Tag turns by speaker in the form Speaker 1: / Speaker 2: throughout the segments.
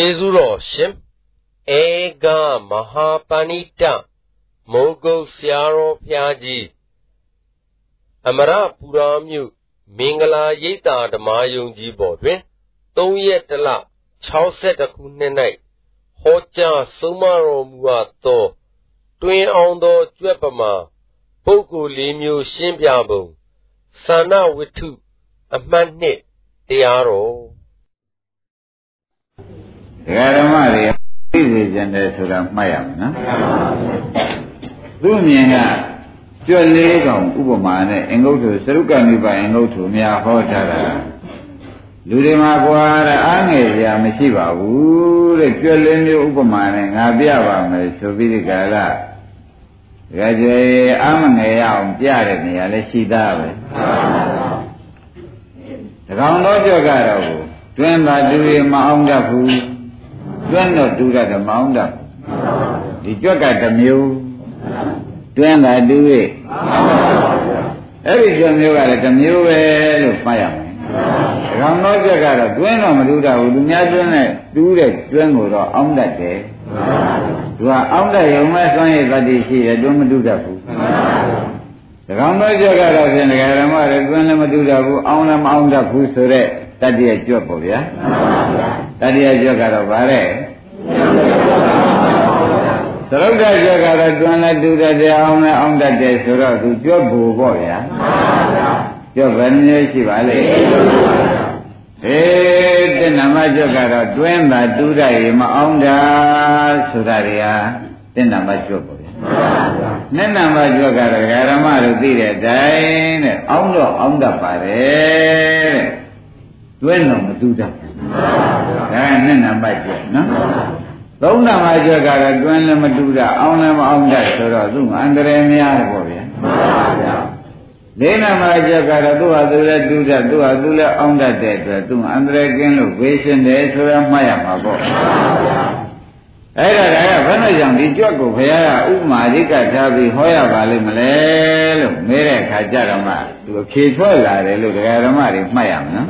Speaker 1: ကျေးဇူးတော်ရှင်ဧကမဟာပဏိတမုံကုတ်ဆရာတော်ဘုရားကြီးအမရပူရာမြို့မင်္ဂလာရိပ်သာဓမ္မယုံကြီးပေါ်တွင်3ရက်တလ62ခုနှစ်၌ဟောကြားဆုံးမတော်မူအပ်သောတွင်အောင်သောကြွက်ပမာပုဂ္ဂိုလ်လေးမျိုးရှင်းပြပုံသာဏဝိထုအမှတ်နှစ်တရားတော်
Speaker 2: ဒကာဓမ္မတွေသိစေကြတယ်ဆိုတာမှတ်ရမယ်နော်သူ့မြင်ကကြွက်လေးကောင်ဥပမာနဲ့အင်္ဂုတ္တသရုပ်ကနိဗ္ဗာန်အင်္ဂုတ္တများဟောထားတာလူတွေမှာကွာတဲ့အားငယ်ရာမရှိပါဘူးတဲ့ကြွက်လေးမျိုးဥပမာနဲ့ငါပြပါမယ်ဆိုပြီးဒီကလာကြကြအာမငယ်ရအောင်ပြတဲ့နေရာလည်းရှိသားပဲတကောင်တော့ကြွက်ကတော့တွင်ပါသူတွေမအောင်တတ်ဘူး တွန်းတော့တူရတယ်မအောင်တော့ဒီကြွက်ကတစ်မျိုးတွန်းတာတူရဲ့အဲ့ဒီကြွက်မျိုးကလည်းတစ်မျိုးပဲလို့မှတ်ရမယ်။ကောင်တော့ကြက်ကတော့တွင်းတော့မတူတာဘူးသူများတွင်းနဲ့တူးတဲ့တွင်းကိုတော့အောင်းတတ်တယ်။သူကအောင်းတတ်ရုံမဲ့စွန့်ရည်တတ္တိရှိတယ်တွင်းမတူတတ်ဘူး။ဒီကောင်တော့ကြက်ကတော့ဖြင့်ဒကာရမတွေတွင်းလည်းမတူတတ်ဘူးအောင်းလည်းမအောင်းတတ်ဘူးဆိုတော့ တတ္တိယကြွက်ပေါ့ဗျာတတ္တိယကြွက်ကတော့ဗါတဲ့သရုပ်တကြွက်ကတော့တွန်းလည်းတူတတ်တယ်အောင်လည်းအောင်တတ်တယ်ဆိုတော့သူကြွက်ဘူပေါ့ဗျာကြွက်ဘယ်နည်းရှိပါလဲအေးတဲ့နမကြွက်ကတော့တွင်းတာတူတတ်ရင်မအောင်တာဆိုတာတွေဟာတဲ့နမကြွက်ပေါ့ဗျာနဲ့နံပါတ်ကြွက်ကတော့ဓမ္မတို့သိတဲ့အတိုင်းတဲ့အောင်းတော့အောင်းတတ်ပါတယ်တဲ့ တွင်းတော့မတူတတ်ဘူးဒါကနှစ်နံပါတ်ကျနော်သုံးနံပါတ်ကျကတော့တွင်းလည်းမတူတာအောင်းလည်းမအောင်တတ်ဆိုတော့သူ့အန္တရာယ်များတယ်ပေါ့ဗျာလေးနံပါတ်ကျကတော့သူ့ဟာသူလည်းတူတတ်သူ့ဟာသူလည်းအောင်းတတ်တဲ့အတွက်သူ့အန္တရာယ်ကင်းလို့ဝေရှင်တယ်ဆိုရမှတ်ရမှာပေါ့ အဲ့ဒါကဘယ်နဲ့ကြောင့်ဒီကြွက်ကိုဘုရားကဥပမာအဓိကထားပြီးဟောရပါလိမ့်မလဲလို့မေးတဲ့အခါကျတော့မှသူဖြေထွက်လာတယ်လို့ဒကာဓမ္မတွေမှတ်ရမှာနော်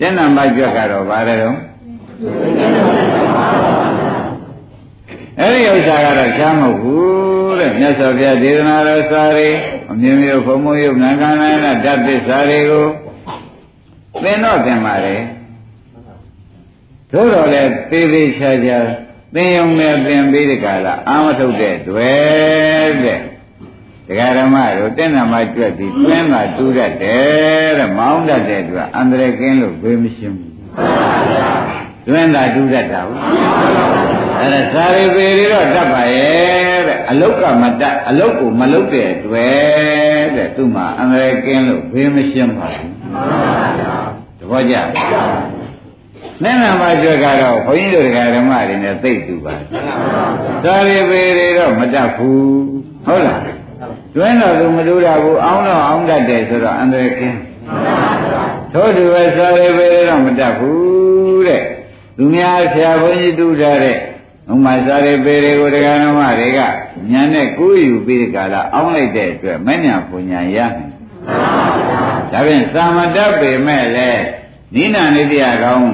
Speaker 2: ကျင့်နာမကြွက်ကတော့ဘာလဲတော့အဲ့ဒီဥစ္စာကတော့ရှားမဟုတ်ဘူးတဲ့မြတ်စွာဘုရားဒေသနာတော်စာရီအမြင်မျိုးဘုံမယုတ်နံကန္နဓာတ်သစ္စာတွေကိုသင်တော့သင်ပါလေသို့တော်လည်းသေးသေးချာချာ သင်ယုံနဲ့သင်ပြီးဒီကလာအာမထုတ်တဲ့တွေ့တဲ့ဒကာဓမ္မတို့တင့်နာမကြွက်ပြီးတွင်းမှာတူးတတ်တယ်တဲ့မောင်းတတ်တဲ့အတွက်အန္တရာယ်ကင်းလို့ဘေးမရှင်းဘူးတွင်းသာတူးတတ်တာဘူးအဲ့ဒါဇာရီပေတွေတော့တတ်ပါရဲ့တဲ့အလုတ်ကမတတ်အလုတ်ကိုမလုတ်တဲ့တွေ့တဲ့သူ့မှာအန္တရာယ်ကင်းလို့ဘေးမရှင်းပါဘူးတပည့်ကြ နဲ့နာမကျွတ်ကတော့ဘုန်းကြီးတို့ဓမ္မတွေနဲ့သိတူပါသာရိပေတွေတော့မတတ်ဘူးဟုတ်လားတွင်းတော့သူမတူတာဘူးအောင်းတော့အောင်းတတ်တယ်ဆိုတော့အန္တရာယ်ကင်းထို့တူပဲသာရိပေတွေတော့မတတ်ဘူးတဲ့သူများဆရာဘုန်းကြီးတူထားတဲ့ဥမာသာရိပေတွေကိုဓမ္မတွေကညာနဲ့ကိုးယူပြီးကြလားအောင်းလိုက်တဲ့အတွက်မညာပူညာရမယ်ဒါဖြင့်သာမတတ်ပေမဲ့လည်းနိနာနိတရားကောင်း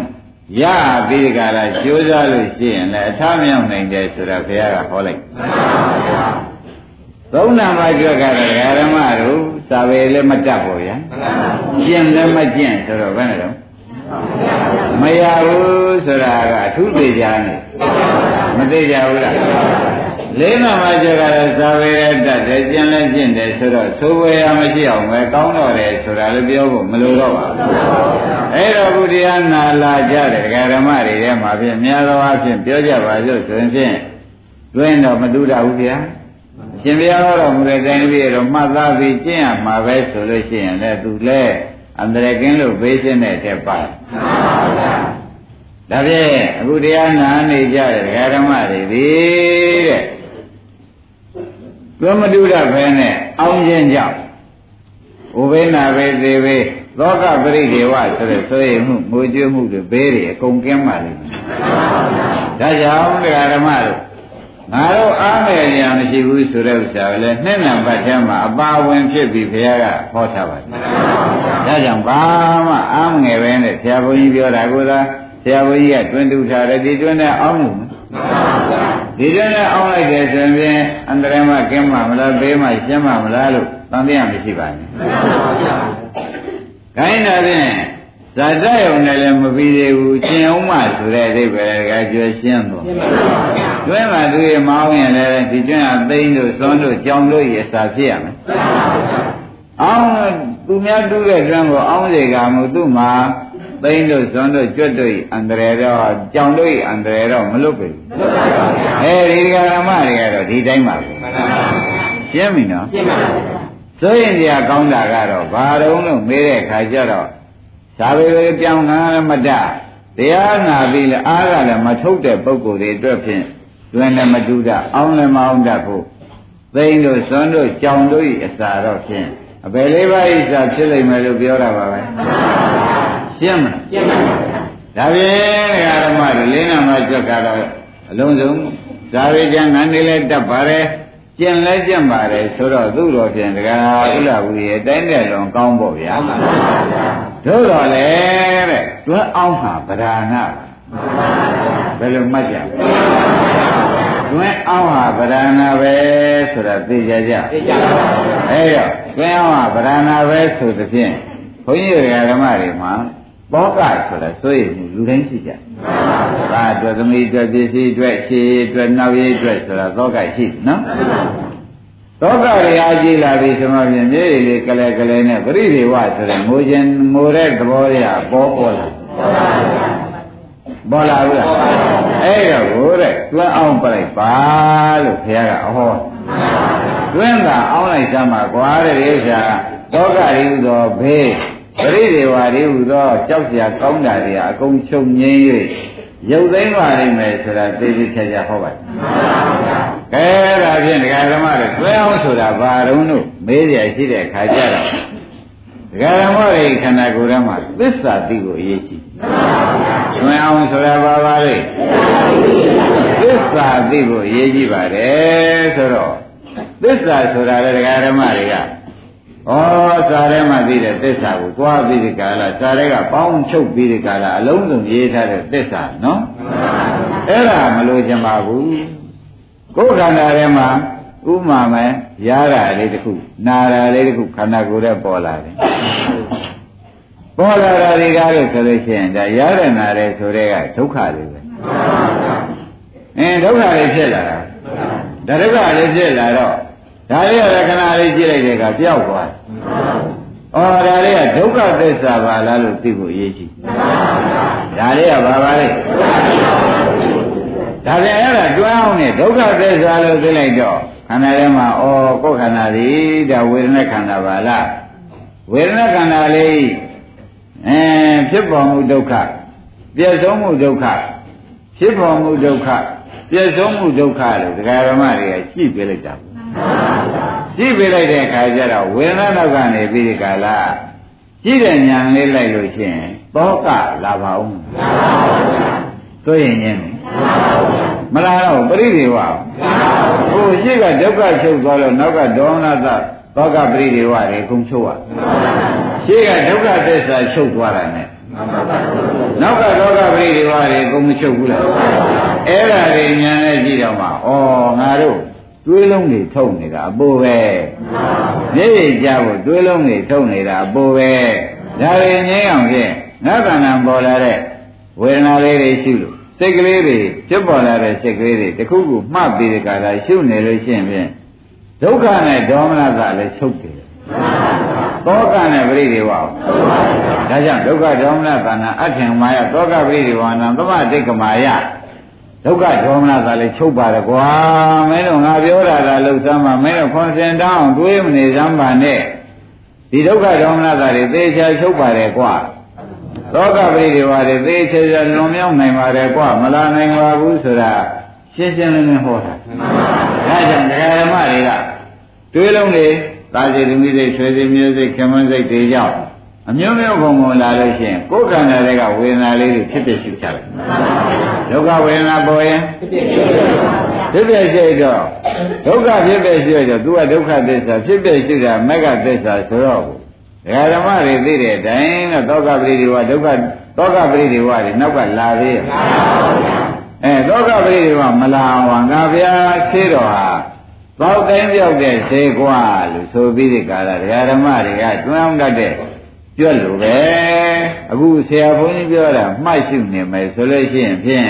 Speaker 2: ရပြီးကြလားကြိုးစားလို့ရှိရင်လည်းအထားမြောက်နိုင်တယ်ဆိုတာဘုရားကဟောလိုက်သုံးနာမကြွက်ကတော့ဓမ္မတို့စာပေလည်းမတတ်ပါဗျာကျင့်လည်းမကျင့်ဆိုတော့ဘယ်နဲ့တော့မရဘူးဆိုတာကအထူးသေးကြနေမသေးကြဘူးလား လေးနာမကြွက်ကတော့စာပေလည်းတတ်တယ်ကျင့်လည်းကျင့်တယ်ဆိုတော့သိုးဝေရမရှိအောင်ပဲကောင်းတော့တယ်ဆိုတာလည်းပြောဖို့မလိုတော့ပါဘူးအဲ့တော့ဘုရားနာလာကြတယ်ဓမ္မတွေထဲမှာဖြင့်များသောအားဖြင့်ပြောကြပါစို့ဆိုရင်ဖြင့်တွင်းတော့မတူတာဘူးဗျာရှင်ဘုရားဟောတော်မူတဲ့တိုင်းပြည်တော့မှတ်သားပြီးကျင့်ရမှာပဲဆိုလို့ရှိရင်လည်းသူလည်းအန္တရာယ်ကင်းလို့ဘေးရှင်းတဲ့တက်ပါဒါဖြင့်အခုတရားနာနေကြတဲ့ဓမ္မတွေဒီတဲ့ တွမတူတာပဲနဲ့အောင်းခြင်းကြောင့်ဥပေနာပဲသေးပဲသောကပရိဒေဝဆိုတဲ့ဆိုရင်မှုငိုကြွမှုတွေဘေးတွေအကုန်ကင်းပါလိမ့်မယ်ဒါကြောင့်ဓမ္မတို့ငါတို့အားမယ်ဉာဏ်မရှိဘူးဆိုတဲ့ဥစ္စာကိုလည်းနှစ်နံပါတ်ထဲမှာအပါဝင်ဖြစ်ပြီးဘုရားကဟောထားပါတယ်။ဒါကြောင့်ဘာမှအားမငယ်ပဲနဲ့ဆရာဘုန်းကြီးပြောတာကသာဆရာဘုန်းကြီးကတွင်တူထားတယ်ဒီတွင်နဲ့အောင်းလို့ ဒီတွင်နဲ့အောင်းလိုက်တယ်ဆိုရင်အန္တရာယ်မှကင်းမှမလားဘေးမှရှင်းမှမလားလို့သံတရားမရှိပါနဲ့ခိုင်းတာဖြင့်ဇာတယုံနဲ့လည်းမပြီးသေးဘူးရှင်းအောင်မှဆိုတဲ့အဓိပ္ပာယ်ကကျွရှင်းသွားတွင်းမှာသူရမောင်းရင်လည်းဒီကျွင်းကသိန်းတို့သွန်းတို့ကြောင်တို့ရစာဖြစ်ရမယ်အောင်းသူများတူးတဲ့ကျွန်းကိုအောင်းစေကမှုသူ့မှာ သိန်းတို့သွန်းတို့ကြွတ်တို့အန္တရာယ်တော့ကြောင်တို့အန္တရာယ်တော့မလွတ်ပြီအဲဒီကရမတွေကတော့ဒီတိုင်းပါပဲရှင်းပြီနော်ရှင်းပါပြီဆိုရင်ဒီကောင်းတာကတော့ဘာတုံးလို့မေးတဲ့ခါကျတော့သာဝေဝေပြောင်းငါမတတရားနာပြီးလဲအားကလည်းမထုတ်တဲ့ပုံကိုယ်တွေအတွက်ဖြင့်တွင်လည်းမတူတာအောင်းလည်းမအောင်တတ်ဖို့သိန်းတို့စွန်းတို့ကြောင်တို့ဤအစာတော့ဖြင့်အဘယ်လေးပါးဤစာဖြစ်လိမ့်မယ်လို့ပြောတာပါပဲ ရှင်းမလားရှင်းပါပါဒါဖြင့်ဓမ္မတွေလင်းနာမှာကြွက်ကတော့အလုံးစုံဇာဝေကျန်ငန်းနေလဲတတ်ပါတယ်ကျင်လဲကျင့်ပါတယ်ဆိုတော့သူ့တော်ဖြင့်တရားဥလာဘူးရဲ့တိုင်းတဲ့လွန်ကောင်းဖို့ဗျာတို့တော့လေတဲ့တွဲအောင်မှာဗဒာနာဘယ်လိုမှတ်ကြတွဲအောင်ဟာဗဒာနာပဲဆိုတာသိကြကြသိကြပါဘူးအဲတော့တွဲအောင်ဟာဗဒာနာပဲဆိုသဖြင့်ဘုန်းကြီးတွေကဓမ္မတွေမှာ ဘောကဆိုတာဆိုရင်လူတိုင်းရှိကြ။ဒါအတွက်သမီးအတွက်ပစ္စည်းအတွက်ရှည်အတွက်နောက်ရည်အတွက်ဆိုတာသောကရှိနော်။သောကတွေအားကြည့်လာပြီဆိုမှပြင်မြေရည်လေးကလေးကလေးနဲ့ပရိဒေဝဆိုတဲ့ငိုခြင်းငိုတဲ့သဘောရပေါ်ပေါ်လာ။ပေါ်လာဘူးလား။အဲ့တော့ဟိုတဲ့တွန်းအောင်ပြလိုက်ပါလို့ဘုရားကအဟော။တွန်းတာအောင်လိုက်စမ်းပါကွာတဲ့ဥစ္စာသောကရိဥသောဘေး ပရိဒေဝတွေဟူသောကြောက်စရာကောင်းတာတွေအကုန်ချုပ်ငင်း၍ရုပ်သိမ်းပါလိမ့်မယ်ဆိုတာသိသိချာချာဟောပါတယ်။ကဲဒါဖြင့်ဒကာဓမ္မတွေတွဲအောင်ဆိုတာဘာတုံးလို့မေးရရှိတဲ့ခါကျတော့ဒကာဓမ္မတွေခန္ဓာကိုယ်ထဲမှာသစ္စာသိကိုအရေးကြီး။တွဲအောင်ဆိုတာဘာပါလဲ။သစ္စာသိကိုအရေးကြီးပါတယ်ဆိုတော့သစ္စာဆိုတာလေဒကာဓမ္မတွေက ဩစာထဲမှာသိတဲ့သစ္စာကိုသွားပြီးဒီကာလစာထဲကပေါင်းချုပ်ပြီးဒီကာလအလုံးစုံရေးထားတဲ့သစ္စာနော်အဲ့ဒါမလို့ချင်ပါဘူးကိုယ်ခန္ဓာထဲမှာဥမာမယ်ရတာလေးတစ်ခုနာတာလေးတစ်ခုခန္ဓာကိုယ်ထဲပေါ်လာတယ်ပေါ်လာတာတွေကားလို့ဆိုလို့ရှိရင်ဒါရတဲ့နာတယ်ဆိုတဲ့ကဒုက္ခတွေပဲအင်းဒုက္ခတွေဖြစ်လာတာဒါဒုက္ခတွေဖြစ်လာတော့ ဒါလေးရခဏလေးကြည့်လိုက်တဲ့အခါပျောက်သွား။အော်ဒါလေးကဒုက္ခသစ္စာပါလားလို့သိဖို့အရေးကြီး။ဒါလေးကဘာပါလဲ။ဒါပြန်အဲ့ဒါတွန်းအောင်နဲ့ဒုက္ခသစ္စာလို့သိလိုက်တော့ခန္ဓာထဲမှာအော်ကိုယ်ခန္ဓာသည်ဒါဝေဒနာခန္ဓာပါလား။ဝေဒနာခန္ဓာလေးအဲဖြစ်ပေါ်မှုဒုက္ခပြည့်စုံမှုဒုက္ခဖြစ်ပေါ်မှုဒုက္ခပြည့်စုံမှုဒုက္ခလို့ဒကာရမတွေကကြည့်ပြလိုက်တာ ကြည့်ပြလိုက်တဲ့အခါကျတော့ဝေဒနာတော့ကနေပြီးဒီကလာကြည့်တဲ့ညာလေးလိုက်လို့ရှိရင်သောကလာပါဦးဆိုရင်ညင်းမလားတော့ပရိဒေဝဟိုရှိကဒုက္ခချုပ်သွားလို့နောက်ကဒေါမနသသောကပရိဒေဝတွေကုန်ချုပ်ရရှိကဒုက္ခသစ္စာချုပ်သွားတာနဲ့နောက်ကဒေါကပရိဒေဝတွေကုန်မချုပ်ဘူးလားအဲ့ဒါတွေညာနဲ့ကြည့်တော့မှဩငါတို့ တွေးလုံးတွေထုတ်နေတာအပိုးပဲနေရကြဖို့တွေးလုံးတွေထုတ်နေတာအပိုးပဲဒါတွေငြိမ်းအောင်ဖြင့်ငါကဏ္ဍပေါ်လာတဲ့ဝေဒနာလေးတွေရှိလို့စိတ်ကလေးတွေဖြစ်ပေါ်လာတဲ့စိတ်ကလေးတွေတခုခုမှတ်ပြီးတဲ့ကာလရှုနေလို့ရှိရင်ဖြင့်ဒုက္ခနဲ့ဒေါမနကလည်းချုပ်တယ်သောကနဲ့ပရိဒေဝဒါကြောင့်ဒုက္ခဒေါမနကနာအထင်မာယသောကပရိဒေဝနာသမတိတ်ကမာယ ဒုက္ခဒေါမနကလည်းချုပ်ပါတယ်ကွာမင်းတို့ငါပြောတာကလှုပ်သမ်းပါမင်းတို့ခွန်စင်တောင်းတွေးမနေစမ်းပါနဲ့ဒီဒုက္ခဒေါမနကတွေသေချာချုပ်ပါတယ်ကွာသောကပရိဒေဝတွေသေချာချာလွန်မြောက်နိုင်ပါတယ်ကွာမလာနိုင်ပါဘူးဆိုတာရှင်းရှင်းလင်းလင်းဟောတာဒါကြောင့်ဒကာဓမ္မတွေကတွေးလုံးတွေသာစီသမီးစိတ်ဆွေစီမျိုးစိတ်ခင်မန်းစိတ်တွေကြောင့် အမျိုးမျိုးဘုံဘုံလာလို့ရှိရင်ကိုယ်ခန္ဓာတွေကဝေဒနာလေးတွေဖြစ်ဖြစ်ရှုချလိုက်ဒုက္ခဝေဒနာပေါ်ရင်ဖြစ်ဖြစ်ရှုတော့ဒုက္ခဖြစ်ဖြစ်ရှုတော့သူကဒုက္ခသစ္စာဖြစ်ဖြစ်ရှုတာမဂ္ဂသစ္စာဆိုတော့ဒကာဓမ္မတွေသိတဲ့အတိုင်းတော့သောကပရိဒီဝဒုက္ခသောကပရိဒီဝတွေနောက်ကလာသေးရဲ့အဲသောကပရိဒီဝမလာအောင်ငါဗျာဆေးတော်ဟာသောက်တိုင်းပြောက်တဲ့ဈေးကွာလို့ဆိုပြီးဒီကာလဒကာဓမ္မတွေကတွန်းအောင်တတ်တဲ့ ကျွတ်လို့ပဲအခုဆရာဘုန်းကြီးပြောတာမှတ်ရှုနေမယ်ဆိုလို့ရှိရင်ဖြင့်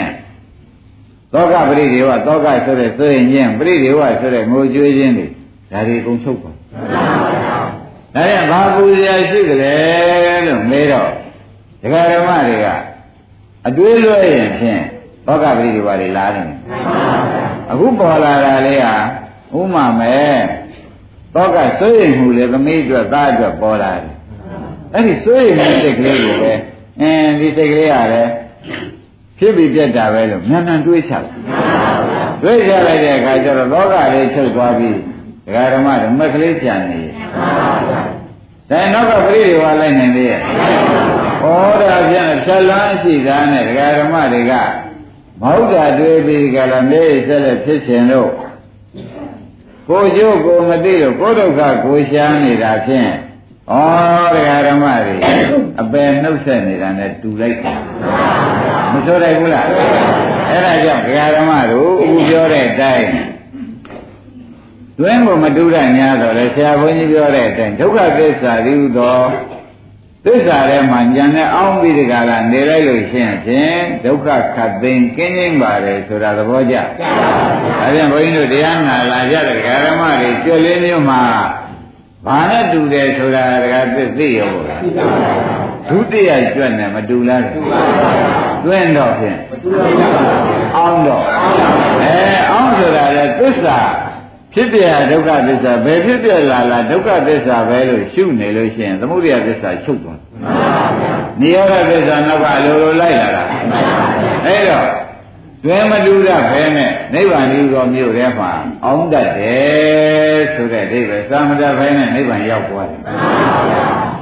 Speaker 2: သောကပရိဒီဝသောကဆိုတဲ့ဆိုရင်ချင်းပရိဒီဝဆိုတဲ့ငိုကြွေးခြင်းတွေဒါတွေအကုန်ချုပ်ပါဒါရင်ဘာပူဇော်ရှိကြလဲလို့မေးတော့ဒကာဓမ္မတွေကအတွေးလွှဲရင်ဖြင့်သောကပရိဒီဝတွေလာတယ်အခုပေါ်လာတာလေးဟာဥမာမဲ့သောကစိုးရိမ်မှုလေသမီးအတွက်သားအတွက်ပေါ်လာတယ် အဲ့ဒီစိုးရိမ်မှုစိတ်ကလေးကိုပဲအင်းဒီစိတ်ကလေးကလည်းဖြစ်ပြီးပြတ်တာပဲလို့မြန်မြန်တွေးချတယ်တွေးချလိုက်တဲ့အခါကျတော့လောကလေးချုပ်သွားပြီးဒကာဓမ္မဓမ္မကလေးပြန်နေတယ်ဒါနောက်ကပရိဒီဝါလိုက်နိုင်သေးရဲ့ဩဒါပြန်ဖြတ်လန်းရှိတာနဲ့ဒကာဓမ္မတွေကမဟုတ်တာတွေးပြီးကြလားမေးဆက်လက်ဖြစ်ခြင်းတို့ကိုကျိုးကိုမသိလို့ကိုဒုက္ခကိုရှားနေတာဖြင့် ဩတရားဓမ္မတွေအပယ်နှုတ်ဆက်နေတာနဲ့တူလိုက်တာမဆိုလိုက်ဘူးလားအဲ့ဒါကြောင့်တရားဓမ္မတို့အခုပြောတဲ့အတိုင်းတွင်းကိုမတူရညာတော့လေဆရာဘုန်းကြီးပြောတဲ့အတိုင်းဒုက္ခသစ္စာဒီဟုသောသစ္စာထဲမှာဉာဏ်နဲ့အောင်းပြီးဒီကလာနေလိုက်လို့ရှိရင်ဖြင့်ဒုက္ခခတ်သိမ်းကင်းခြင်းပါတယ်ဆိုတာသဘောကျ။ဒါပြန်ဘုန်းကြီးတို့တရားနာလာကြတဲ့ဓမ္မတွေကြွလေးမျိုးမှာ ဘာနဲ့တူတယ်ဆိုတာဒကာသိသိရောပေါ့လား။ဒုတိယကြွနဲ့မတူလား။တွင်းတော့ဖြင့်အောင်းတော့အဲအောင်းဆိုတာလေသစ္စာဖြစ်ပြဒုက္ခသစ္စာဘယ်ဖြစ်ပြလာလားဒုက္ခသစ္စာပဲလို့ရှုနေလို့ရှိရင်သမုဒယသစ္စာချုပ်သွားနိရောဓသစ္စာနောက်ကလိုလိုလိုက်လာတာအဲ့တော့ တွင်မတူရဘဲနဲ့နိဗ္ဗာန်ကြီးတော်မြို့ထဲမှာအောင်းတတ်တယ်ဆိုတဲ့အိဗယ်သာမတဘဲနဲ့နိဗ္ဗာန်ရောက်သွားတယ်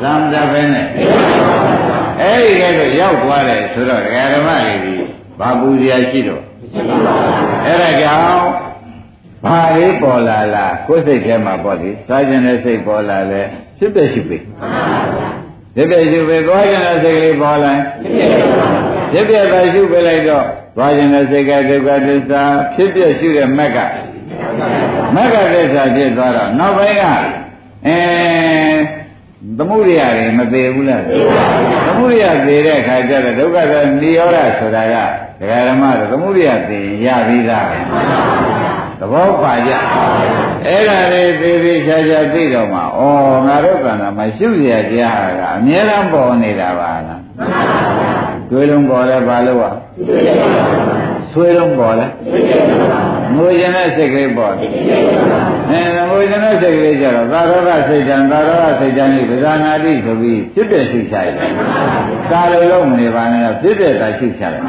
Speaker 2: သာမတဘဲနဲ့အဲ့ဒီကဲတော့ရောက်သွားတယ်ဆိုတော့ဓမ္မတွေဒီဘာပူဇော်ရှိတော့အဲ့ဒါကြောင့်ဘာလေးပေါ်လာလားကိုယ်စိတ်ထဲမှာပေါ့လေစားခြင်းတဲ့စိတ်ပေါ်လာလဲဖြစ်တဲ့ရှိပြီဖြစ်တဲ့ရှိပြီသွားခြင်းတဲ့စိတ်ကလေးပေါ်လာဖြစ်တဲ့သာရှုပြလိုက်တော့ သွားခြင်းတဲ့စိတ်ကဒုက္ခသစ္စာဖြစ်ပြရှုတဲ့မက်ကမက်ကသစ္စာဖြစ်သွားတော့နောက်ပိုင်းကအဲသမှုရိယတွေမသေးဘူးလားသမှုရိယသေးတဲ့အခါကျတော့ဒုက္ခသနိရောဓဆိုတာကဒကာဓမ္မတို့သမှုရိယသေးရပြီးသားသဘောပါကြအဲ့ဒါလေးသေးသေးချာချာသိတော့မှဩငါတို့ကံမှာရှုရတရားကအမြဲတမ်းပေါ်နေတာပါလား တွေးလုံးပေါ်လဲဘာလို့ ਆ ဆွေးလုံးပေါ်လဲငိုရင်တဲ့စိတ်ကလေးပေါ်တယ်အဲငိုရင်တဲ့စိတ်ကလေးကြတော့သာရောဂစိတ်တံသာရောဂစိတ်တံဤပဇာနာတိဆိုပြီးဖြစ်တဲ့ရှုချရတယ်သာလိုလုံးမနေပါနဲ့ဖြစ်တဲ့သာရှုချရတယ်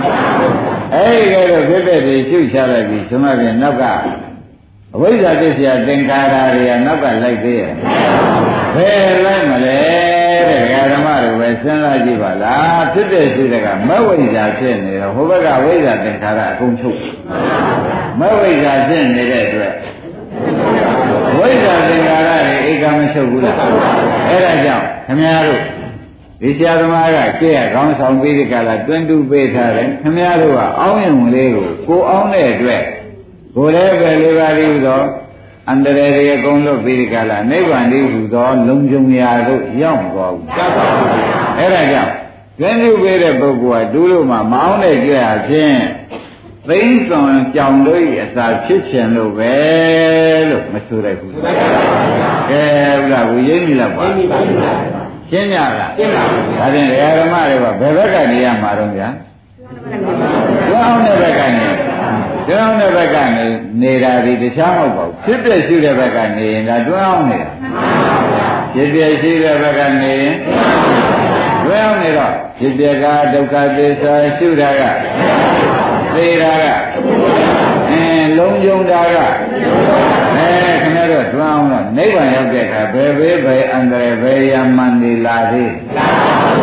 Speaker 2: အဲဒီကဲတော့ဖြစ်တဲ့တွေရှုချလိုက်ပြီးဆိုမှပြန်နောက်ကအဝိဇ္ဇာသစ္စာသင်္ခါရတွေကနောက်ကလိုက်သေးရဲ့ဘယ်လိုက်မလဲ တဲ့ဓမ္မတွေပဲစဉ်းစားကြည့်ပါလားဖြစ်တဲ့ရှိတဲ့ကမဝိဇ္ဇာဖြစ်နေတော့ဟိုဘက်ကဝိဇ္ဇာသင်္ခါရအကုန်ချုပ်မဝိဇ္ဇာဖြစ်နေတဲ့အတွက်ဝိဇ္ဇာသင်္ခါရတွေဧကမချုပ်ဘူးလားအဲ့ဒါကြောင့်ခမည်းတော်ဒီဆရာသမားကကြည့်ရကောင်းဆောင်ပြီးဒီကလာတွင်းတူပေးထားတယ်ခမည်းတော်ကအောင်းရင်လေးကိုကိုအောင်းတဲ့အတွက်ကိုယ်လည်းပဲလေးပါးပြီးတော့ အန္တရာယ်တွေအကုန်လွတ်ပြီးဒီကလာနိဗ္ဗာန်တည်းဟူသောလုံခြုံရာတို့ရောက်သွားဘူးအဲ့ဒါကြောင့်ကျင်းပြုပေးတဲ့ပုဂ္ဂိုလ်ကဒူးလို့မှမအောင်တဲ့ကြွရခြင်းသိမ့်စွန်ကြောင်တို့၏အစာဖြစ်ခြင်းလို့ပဲလို့မဆိုရဘူးကဲဘုရားကိုရိပ်မိလားပါရှင်းရလားရှင်းပါဘူးဒါဖြင့်ဓမ္မတွေကဘယ်ဘက်ကနေရမှာတော့ဗျာကျောင်းတဲ့ဘက်ကနေ တွန်းအောင်တဲ့ဘက်ကနေနေတာဒီတခြားမဟုတ်ပါဘူးဖြစ်ပြရှိတဲ့ဘက်ကနေရင်ဒါတွန်းအောင်နေတာဖြစ်ပြရှိတဲ့ဘက်ကနေရင်တွန်းအောင်နေတော့ဖြစ်ပြကဒုက္ခသစ္စာရှုတာကသေတာကအင်းလုံးကြုံတာကအဲခင်ဗျားတို့တွန်းအောင်တော့နိဗ္ဗာန်ရောက်တဲ့အခါဘယ်ဘေးဘယ်အန္တရာယ်ဘယ်ရမန်နေလာသေး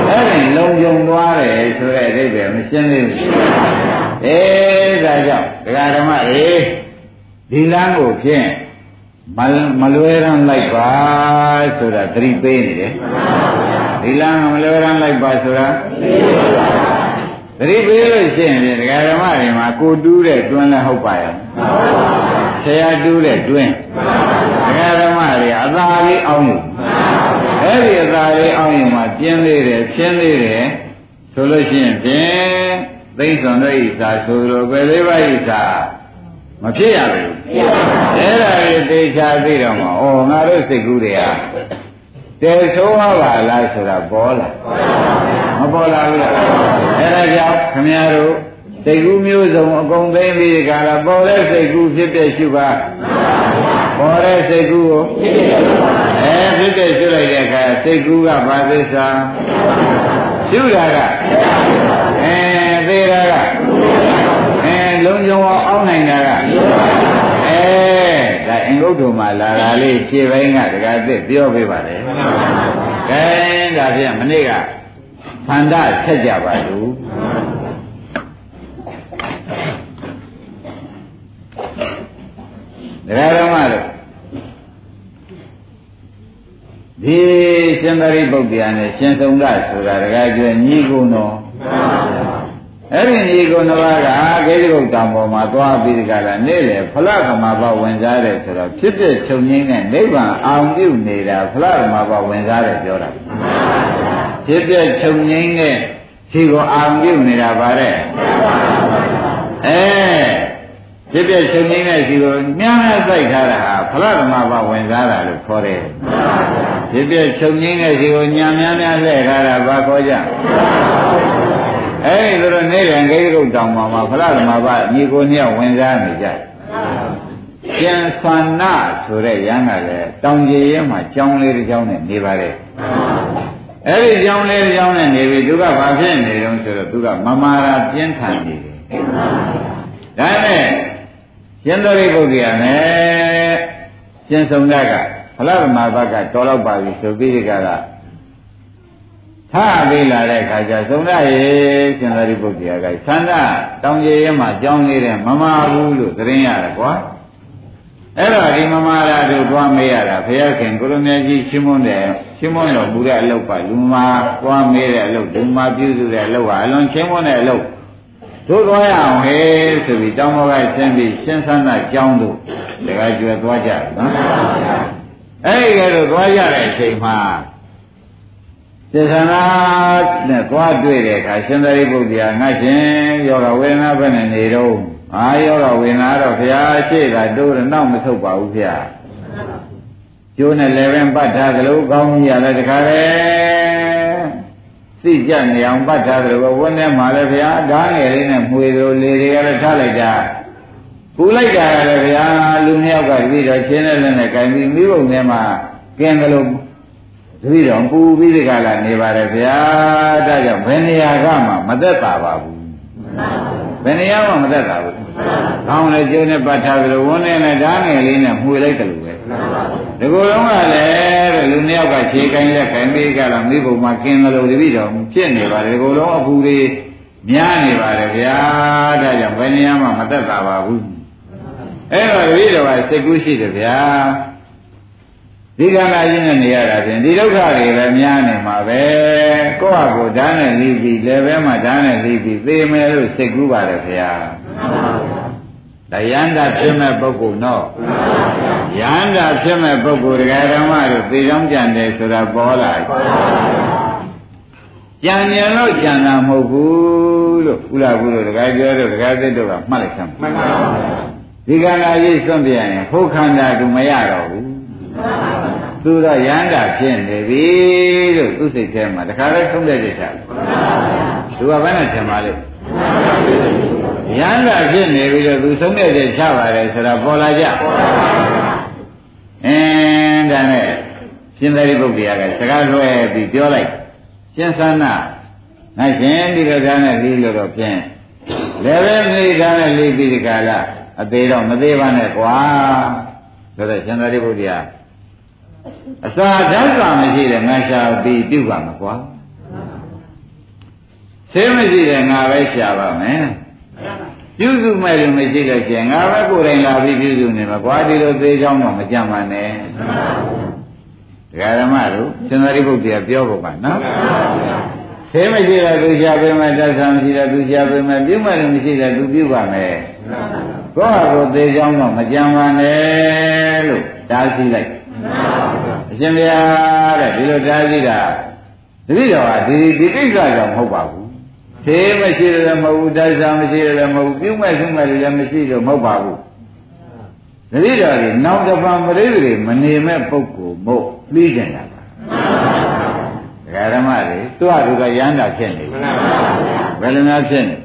Speaker 2: အဲ့ဒီလုံးကြုံသွားတယ်ဆိုတဲ့အဓိပ္ပာယ်မရှင်းသေးဘူး အဲဒါကြောင့်ဒကာဓမ္မအေးဒီလမ်းကိုဖြင့်မမလွဲရန်လိုက်ပါဆိုတာသတိပေးနေတယ်ဒီဒီလမ်းမလွယ်ရန်လိုက်ပါဆိုတာသတိပေးလို့ရှိရင်ဒကာဓမ္မတွေမှာကိုတူးတဲ့တွန်းလည်းဟုတ်ပါရဲ့ဆရာတူးတဲ့တွင်းဒကာဓမ္မတွေအသာလေးအောင်းယူအဲ့ဒီအသာလေးအောင်းယူမှာပြင်းသေးတယ်ဖြင်းသေးတယ်ဆိုလို့ရှိရင်ဖြင့် သိမ့်စွန်တို့ဤသာဆိုလိုပဲလေးပါးဤသာမဖြစ်ရဘူးအဲ့ဒါလေးသိချာသိတော့မှာဩငါတို့စိတ်ကူးတွေကတဲဆိုးပါလားဆိုတာပေါ်လာမပေါ်လာဘူးလားအဲ့ဒါကြောင့်ခမည်းတော်စိတ်ကူးမျိုးစုံအကုန်သိပြီးဒီကလာပေါ်တဲ့စိတ်ကူးဖြစ်တဲ့ရှုပါပေါ်တဲ့စိတ်ကူးကိုအဲဖြစ်တဲ့ရှုလိုက်တဲ့အခါစိတ်ကူးကဘာသစ္စာရှုတာကအဲ သေးတာကအဲလုံးကျုံအောင်အောင်းနိုင်တာကအဲဒါအင်္ဂုတ္တမှာလာတာလေးခြေပိုင်းကတကားသစ်ပြောပေးပါလေကဲဒါဖြင့်မနေ့ကသန္တာဆက်ကြပါလို့ဒကာဓမ္မတို့ဒီရှင်သာရိပုတ္တရာနဲ့ရှင်သုံးဒဆိုတာဒကာကျွညီကုံတော် အဲ့ဒီညီကုံတော်ကဂေဇဂုတ်တံပေါ်မှာသွားပြီးဒီကလာနေ့လေဖလကမာဘဝင်စားတယ်ဆိုတော့ဖြစ်ဖြစ်ချုပ်ငင်းတဲ့နိဗ္ဗာန်အောင်ပြုနေတာဖလကမာဘဝင်စားတယ်ပြောတာဖြစ်ဖြစ်ချုပ်ငင်းတဲ့ဒီကိုအောင်ပြုနေတာဗါတဲ့အဲဖြစ်ဖြစ်ချုပ်ငင်းတဲ့ဒီကိုမြန်းနဲ့စိုက်ထားတာဟာဖလကမာဘဝင်စားတာလို့ခေါ်တယ်ဖြစ်ဖြစ်ချုပ်ငင်းတဲ့ဒီကိုညံများများလှည့်ထားတာဘာခေါ်ကြ အဲဒီလိုနေရန်ဂိရုတ်တောင်မှာမှာဖလားဓမ္မပညီကိုနှစ်ယောက်ဝင်စားနေကြကျန်သန္နဆိုတဲ့ရဟန်းကလည်းတောင်ကြီးရဲမှာကြောင်းလေးတစ်ကြောင်းနဲ့နေပါလေအဲ့ဒီကြောင်းလေးတစ်ကြောင်းနဲ့နေပြီသူကဘာဖြစ်နေတုံးဆိုတော့သူကမမာရာပြင်းထန်နေတယ်ဒါနဲ့ရှင်သာရိပုတ္တရာနဲ့ရှင်စုံရကဖလားဓမ္မပကတော်တော့ပါပြီဆိုပြီးဒီကက ထားပေးလာတဲ့အခါကျသုံးရရေရှင်သာရိပုတ္တရာကသန္တာတောင်ကြီးရဲမှာကြောင်းနေတဲ့မမဘူးလို့သတင်းရတယ်ကွာအဲ့တော့ဒီမမရာတို့သွားမေးရတာဘုရားခင်ကိုရမကြီးရှင်းမွန်းတယ်ရှင်းမွန်းတော်မူတဲ့အလုပ်ပါလူမသွားမေးတဲ့အလုပ်လူမပြုစုတဲ့အလုပ်ဟာအလွန်ရှင်းမွန်းတဲ့အလုပ်တို့သွားရအောင်ဟဲ့ဆိုပြီးတောင်းဘောကရှင်းပြီးရှင်းသန္တာကြောင်းတို့တခါကျွယ်သွားကြနော်အဲ့ဒီကဲတော့သွားရတဲ့အချိန်မှာ စေသနာနဲ့သွားတွေ့တဲ့အခါရှင်သာရိပုတ္တရာငါရှင်ယောဂဝေဒနာဘယ်နဲ့နေတော့အာယောဂဝေဒနာတော့ဘုရားရှေ့ကတိုးတော့နောက်မဆုတ်ပါဘူးဗျာကျိုးနဲ့လည်းပင်ပတ်ထားသလိုကောင်းကြီးရလည်းတခါလေသိကြနေအောင်ပတ်ထားသလိုဝန်းထဲမှာလည်းဗျာဓာငယ်လေးနဲ့မှွေသလိုလေတွေကလည်းထားလိုက်တာပူလိုက်တာလည်းဗျာလူနှစ်ယောက်ကပြီးတော့ချင်းတဲ့လက်နဲ့ကင်ပြီးမိဘုံထဲမှာကျင်းသလို တပည့်တော်ပူပြီးဒီကလာနေပါတယ်ဗျာဒါကြောင့်ဘယ်နေရာကမှမသက်သာပါဘူးဘယ်နေရာမှမသက်သာဘူးကောင်းလေကျုံနဲ့ပတ်ထားပြီးဝန်းနေနဲ့ဓာငယ်လေးနဲ့မှွေလိုက်တယ်လို့ပဲဒီကိုယ်လုံးကလည်းတဲ့လူနှစ်ယောက်ကခြေကိုင်းလက်ကိုင်းပြီးကလာမိဘုံမှာกินတယ်လို့တပည့်တော်ဖြစ်နေပါတယ်ဒီကိုယ်လုံးအပူတွေများနေပါတယ်ဗျာဒါကြောင့်ဘယ်နေရာမှမသက်သာပါဘူးအဲ့တော့တပည့်တော်ကစိတ်ကူးရှိတယ်ဗျာ ဒီကံလာခြင်းနဲ့နေရတာဖြင့်ဒီဒုက္ခတွေလည်းများနေမှာပဲကိုယ့်ဟာကိုယ်ဓာတ်နဲ့လိပြီးလည်းပဲမှဓာတ်နဲ့လိပြီးသေမယ်လို့စိတ်ကူးပါတယ်ခင်ဗျာတရားန္တာဖြစ်မဲ့ပုဂ္ဂိုလ်တော့ယန္တာဖြစ်မဲ့ပုဂ္ဂိုလ်တရားဓမ္မတို့သေချောင်းကြံတယ်ဆိုတာပေါ်လာကြံမြင်လို့ကြံတာမဟုတ်ဘူးလို့ဥလာဘူးလို့တခါပြောတော့တခါသစ်တို့ကမှတ်လိုက်ဆမ်းမှန်ပါပါဒီကံလာရေးစွန့်ပြရင်ဟုတ်ခန္ဓာကမရတော့ဘူး သူတော့ရဟန္တာဖြစ်နေပြီလို့သူစိတ်ထဲမှာတခါလဲသုံးတဲ့စိတ်ထားသူကဘယ်နဲ့ထင်ပါလဲရဟန္တာဖြစ်နေပြီလို့သူသုံးတဲ့စိတ်ချပါတယ်ဆိုတာပေါ်လာကြအင်းဒါနဲ့ရှင်သာရိပုတ္တရာကစကားလွှဲပြီးပြောလိုက်ရှင်သနာငါရှင်ဒီကကားနဲ့ပြီးလို့တော့ဖြင့်လည်းပဲမိကားနဲ့ပြီးပြီးဒီကလာအသေးတော့မသေးပါနဲ့ကွာဆိုတော့ရှင်သာရိပုတ္တရာ အစာဓာတ်ကမရှိတဲ့ငါရှာပြီးပြုပါမှာကွာဆေးမရှိတဲ့ငါပဲရှာပါမယ်ပြုစုမဲ့လို့မရှိလို့ရှိရင်ငါပဲကိုယ်တိုင်လာပြီးပြုစုနေမှာကွာဒီလိုသေးချောင်းတော့မကြမ်းပါနဲ့တရားဓမ္မတို့ရှင်သာရိပုတ္တရာပြောဖို့ပါနော်သေမရှိတဲ့သူရှားပေးမယ်တသံမရှိတဲ့သူရှားပေးမယ်ပြုမယ်လို့မရှိတဲ့သူပြုပါမယ်ကိုယ့်ဟာကိုယ်သေကြောင်းတော့မကြံပါနဲ့လို့တားဆီးလိုက်အ ရှင်ဘုရားတဲ့ဒီလိုတားဆီးတာတတိတော်ဟာဒီဒီကိစ္စကြောင့်မဟုတ်ပါဘူးသေမရှိတယ်လည်းမဟုတ်ဘူးတသံမရှိတယ်လည်းမဟုတ်ဘူးပြုမယ်ပြုမယ်လည်းမရှိတော့မဟုတ်ပါဘူးတတိတော်ဒီနောက်တစ်ပတ်မရိတွေမနေမဲ့ပုဂ္ဂိုလ်မို့ပြီးကြတာပါဒကာဓမ္မတွေသူ့ဟာသူကရမ်းတာဖြစ်နေပြီဘယ်လိုများဖြစ်နေ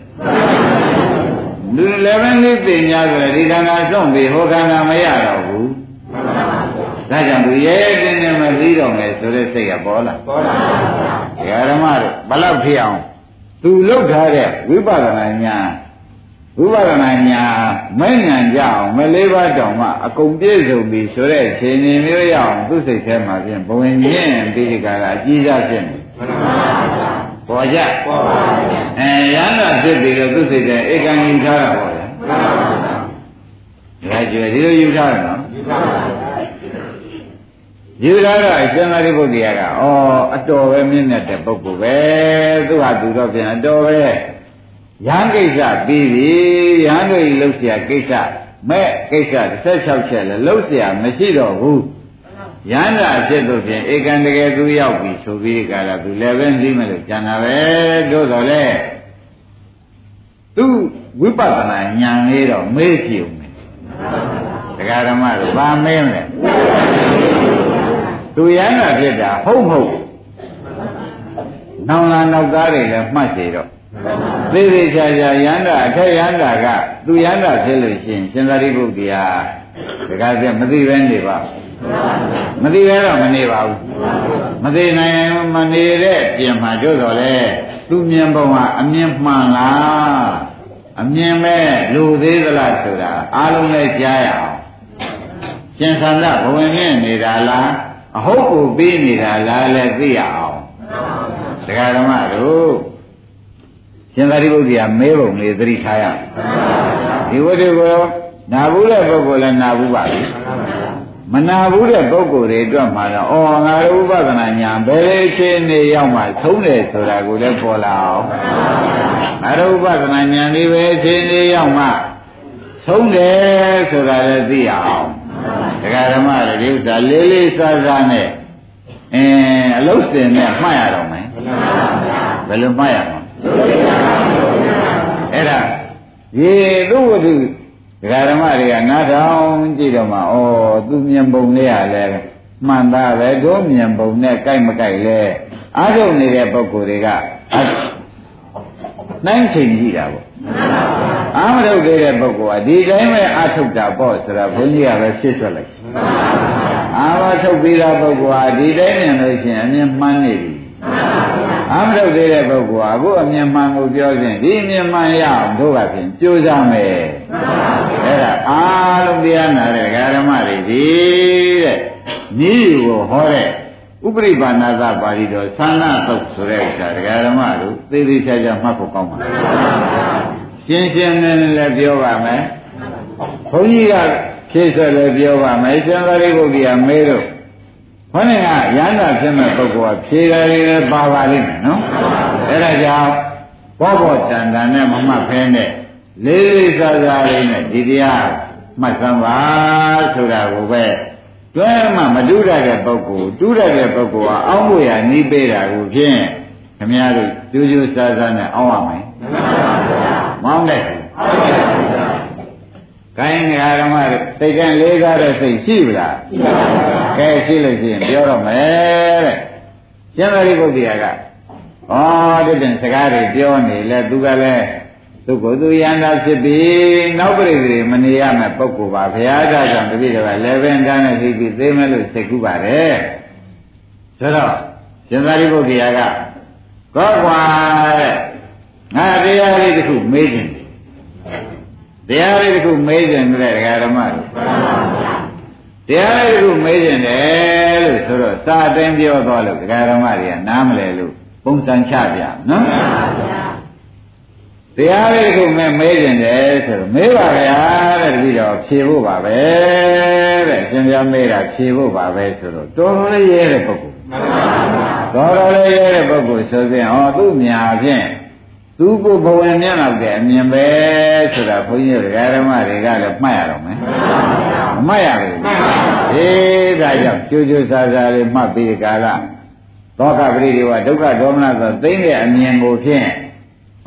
Speaker 2: လူလည်းပဲလေးသိညာဆိုရင်ဒီခန္ဓာဆုံးပြီးဟိုခန္ဓာမရတော့ဘူး ဒါကြောင့်သူရဲရဲတင်းတင်းမပြီးတော့မယ်ဆိုတဲ့စိတ်ကပေါ်လာပေါ်လာဒကာဓမ္မတို့ဘလောက်ဖြစ်အောင်သူလုတ်ထားတဲ့ဝိပဿနာဉာဏ်ဝိပဿနာညာမဲ့ညာကြအောင်မလေးပါးတောင်မှအကုန်ပြည့်စုံပြီဆိုတဲ့ခြေနေမျိုးရအောင်သူ့စိတ်ထဲမှာဖြင့်ဘဝင်မြင့်ပြီးဒီကရာအကြီးစားဖြစ်နေပေါ်ကြပေါ်ပါဗျာအဲရဟန္တာဖြစ်ပြီးတော့သူ့စိတ်ထဲဧကံယူထားတာပေါ့ဗျာမှန်ပါဗျာဒါကြွယ်ဒီလိုယူထားတယ်နော်ယူထားပါ ယူလာတော့အရှင်သာရိပုတ္တရာကဩအတော်ပဲမြင့်မြတ်တဲ့ပုဂ္ဂိုလ်ပဲသူဟာသူတော့ပြန်အတော်ပဲရဟန်းကိစ္စပြီးပြီရဟန်းတို့လှုပ်เสียကိစ္စမဲ့ကိစ္စ16ချက်လည်းလှုပ်เสียမရှိတော့ဘူးရဟန္တာဖြစ်လို့ဖြင့်ဧကန်တကယ်သူရောက်ပြီဆိုပြီးကြတာသူလည်းပဲသိမယ်လို့ကြံတာပဲတို့တော့လေသူဝိပဿနာဉာဏ်လေးတော့မေးကြည့်ဦးမယ်တရားဓမ္မတို့ဗာမင်းလဲ သူရဟန္တာဖြစ်တာဟုတ်မဟုတ်နောင်လာနောက်သားတွေလည်းမှတ်စီတော့သေသေးချာချာယန္တာအထက်ယန္တာကသူယန္တာဖြစ်လို့ရှိရင်ရှင်သာရိပုတ္တရာတခါကျမသိပဲနေပါမသိပဲတော့မနေပါဘူးမသိနိုင်မနေတဲ့ပြင်မှာတို့တော့လေသူမြင်ပုံကအမြင်မှန်လားအမြင်ပဲလူသေးသလားဆိုတာအားလုံးလည်းကြားရအောင်ရှင်သန္တာဘဝင်နဲ့နေတာလား အဟုတ်ကိုပြီးနေတာလားလည်းသိရအောင်ဒကာဓမ္မတို့ရှင်သာရိပုတ္တရာမဲပုံလေးသတိထားရဒီဝိတ္တကိုနာဘူးတဲ့ပုဂ္ဂိုလ်လည်းနာဘူးပါပြီမနာဘူးတဲ့ပုဂ္ဂိုလ်တွေအတွက်မှတော့အော်ငါတို့ဥပဒနာညာဘယ်လိုအခြေအနေရောက်မှသုံးတယ်ဆိုတာကိုလည်းပေါ်လာအောင်ငါတို့ဥပဒနာညာဒီပဲအခြေအနေရောက်မှသုံးတယ်ဆိုတာလည်းသိအောင် ဒကာဓမ္မတွေဒီဥစ္စာလေးလေးစားစားနဲ့အင်းအလုတ်စင်နဲ့မှတ်ရတော့မယ်ဘယ်လိုမှတ်ရမလဲအဲ့ဒါရေသူ့ဝတ္ထုဒကာဓမ္မတွေကနားထောင်ကြည့်တော့မှဩသူမြင်ပုံလေးရလဲမှန်သားပဲတို့မြင်ပုံနဲ့ကြိုက်မကြိုက်လဲအားထုတ်နေတဲ့ပုဂ္ဂိုလ်တွေကနိုင်ချိန်ကြည့်တာပေါ့ အာမထုတ်သေးတဲ့ပုဂ္ဂိုလ်ကဒီတိုင်းပဲအာထုတ်တာပေါ့ဆိုတာဘုန်းကြီးကပဲဖြစ်ထွက်လိုက်အာမထုတ်ပြီးတာပုဂ္ဂိုလ်ဟာဒီတိုင်းမြင်လို့ရှိရင်အမြင်မှန်းနေပြီအာမထုတ်သေးတဲ့ပုဂ္ဂိုလ်ဟာအခုအမြင်မှန်ကိုပြောခြင်းဒီအမြင်မှန်ရအောင်တို့ကဖြင့်ကြိုးစားမယ်အဲ့ဒါအားလုံးတရားနာတဲ့ဓမ္မတွေဒီတဲ့ဤကိုဟောတဲ့ဥပရိပါဏသပါဠိတော်သန္နာတုတ်ဆိုတဲ့ဥစ္စာဒကာဓမ္မတို့သေသေးချာချာမှတ်ဖို့ကောင်းပါ ရှင်းရှင်းလင်းလင်းလည်းပြောပါမယ်ဘုန်းကြီးကဖြည့်ဆွလည်းပြောပါမယ်ရှင်သာရိပုတ္တရာမေးလို့ခေါင်းကရဟန္တာဖြစ်မဲ့ပုဂ္ဂိုလ်ကဖြေတယ်လည်းပါပါလိမ့်မယ်နော်အဲ့ဒါကြောင့်ဘောဘောတန်တန်နဲ့မမှတ်ဖဲနဲ့လေးလေးစားစားလေးနဲ့ဒီတရားမှတ်စမ်းပါဆိုတာကိုပဲတွဲမှမတူးတတ်တဲ့ပုဂ္ဂိုလ်တူးတတ်တဲ့ပုဂ္ဂိုလ်ကအောင်းဖို့ရနီးပေးတာကိုဖြင့်ခမည်းတော်ကျိုးကျိုးစားစားနဲ့အောင်းရမယ် မောင်းတဲ့ကိုင်းငါဓမ္မစိတ်ကလေးကားတဲ့စိတ်ရှိပြီလားရှိပါပါကဲရှိလို့ရှိရင်ပြောတော့မယ်တဲ့ရှင်သာရိပုတ္တရာကဩဒီတင်စကားတွေပြောနေလဲသူကလည်းသူကိုယ်သူယန္တာဖြစ်ပြီးနောက်ပြိတိမနေရမယ့်ပုဂ္ဂိုလ်ပါဘုရားကြောင့်တပည့်တော်ကလည်းပင်တန်းနဲ့သိပြီးသိမယ်လို့စိတ်ကူးပါတယ်ဆိုတော့ရှင်သာရိပုတ္တရာကကောကွာတဲ့ ငါတရားလေးတစ်ခုမေးခြင်းတရားလေးတစ်ခုမေးခြင်းတဲ့ဒကာဓမ္မတွေတရားလေးတစ်ခုမေးခြင်းတယ်လို့ဆိုတော့စာအသိပြောသွားလို့ဒကာဓမ္မတွေကနားမလဲလို့ပုံစံချပြနော်တရားလေးခုမဲ့မေးကြတယ်ဆိုတော့မေးပါဗျာတဲ့တပည့်တော်ဖြေဖို့ပါပဲတဲ့အရှင်ဘုရားမေးတာဖြေဖို့ပါပဲဆိုတော့တော်တော်လေးရဲတဲ့ပုဂ္ဂိုလ်တော်တော်လေးရဲတဲ့ပုဂ္ဂိုလ်ဆိုရင်ဟောသူ့မြာဖြင့် သူကိုဘဝင်မျက်လောက်တဲ့အမြင်ပဲဆိုတာဘုန်းကြီးတို့ဓမ္မတွေကလည်းမှတ်ရတော့မယ်မမှတ်ရဘူးအေးဒါကြောင့်ကျိုးကျိုးဆာဆာလေးမှတ်ပြီးကာလသောကပရိဒီဝဒုက္ခဒေါမနဆိုသိမ့်တဲ့အမြင်ကိုဖြင့်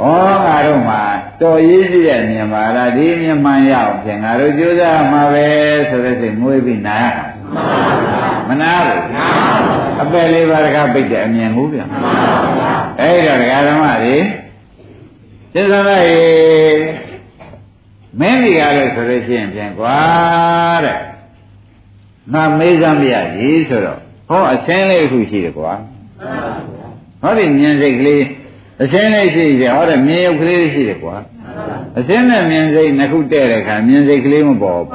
Speaker 2: ဩငါတို့မှာတော်ရေးကြည့်တဲ့မြင်ပါလားဒီမြင်မှန်ရအောင်ဖြင့်ငါတို့ကြိုးစားမှာပဲဆိုတဲ့စိတ်မွေးပြီးနာရမနာဘူးအပယ်လေးပါးတကားပိတ်တဲ့အမြင်ဟုတ်ဗျာအဲ့ဒါဒကာဓမ္မတွေသ စ္စာလိုက်မင်းဒီကားလို့ဆိုလို့ရှိရင်ဖြင့်ကွာတဲ့ငါမေးစမ်းပြရည်ဆိုတော့ဟောအစင်းလေးအခုရှိတယ်ကွာဟောဒီမြင်စိတ်ကလေးအစင်းလေးရှိတယ်ဟောတဲ့မြင်ရုပ်ကလေးရှိတယ်ကွာအစင်းနဲ့မြင်စိတ်နှစ်ခုတဲ့တဲ့ခါမြင်စိတ်ကလေးမပေါ်ဘူး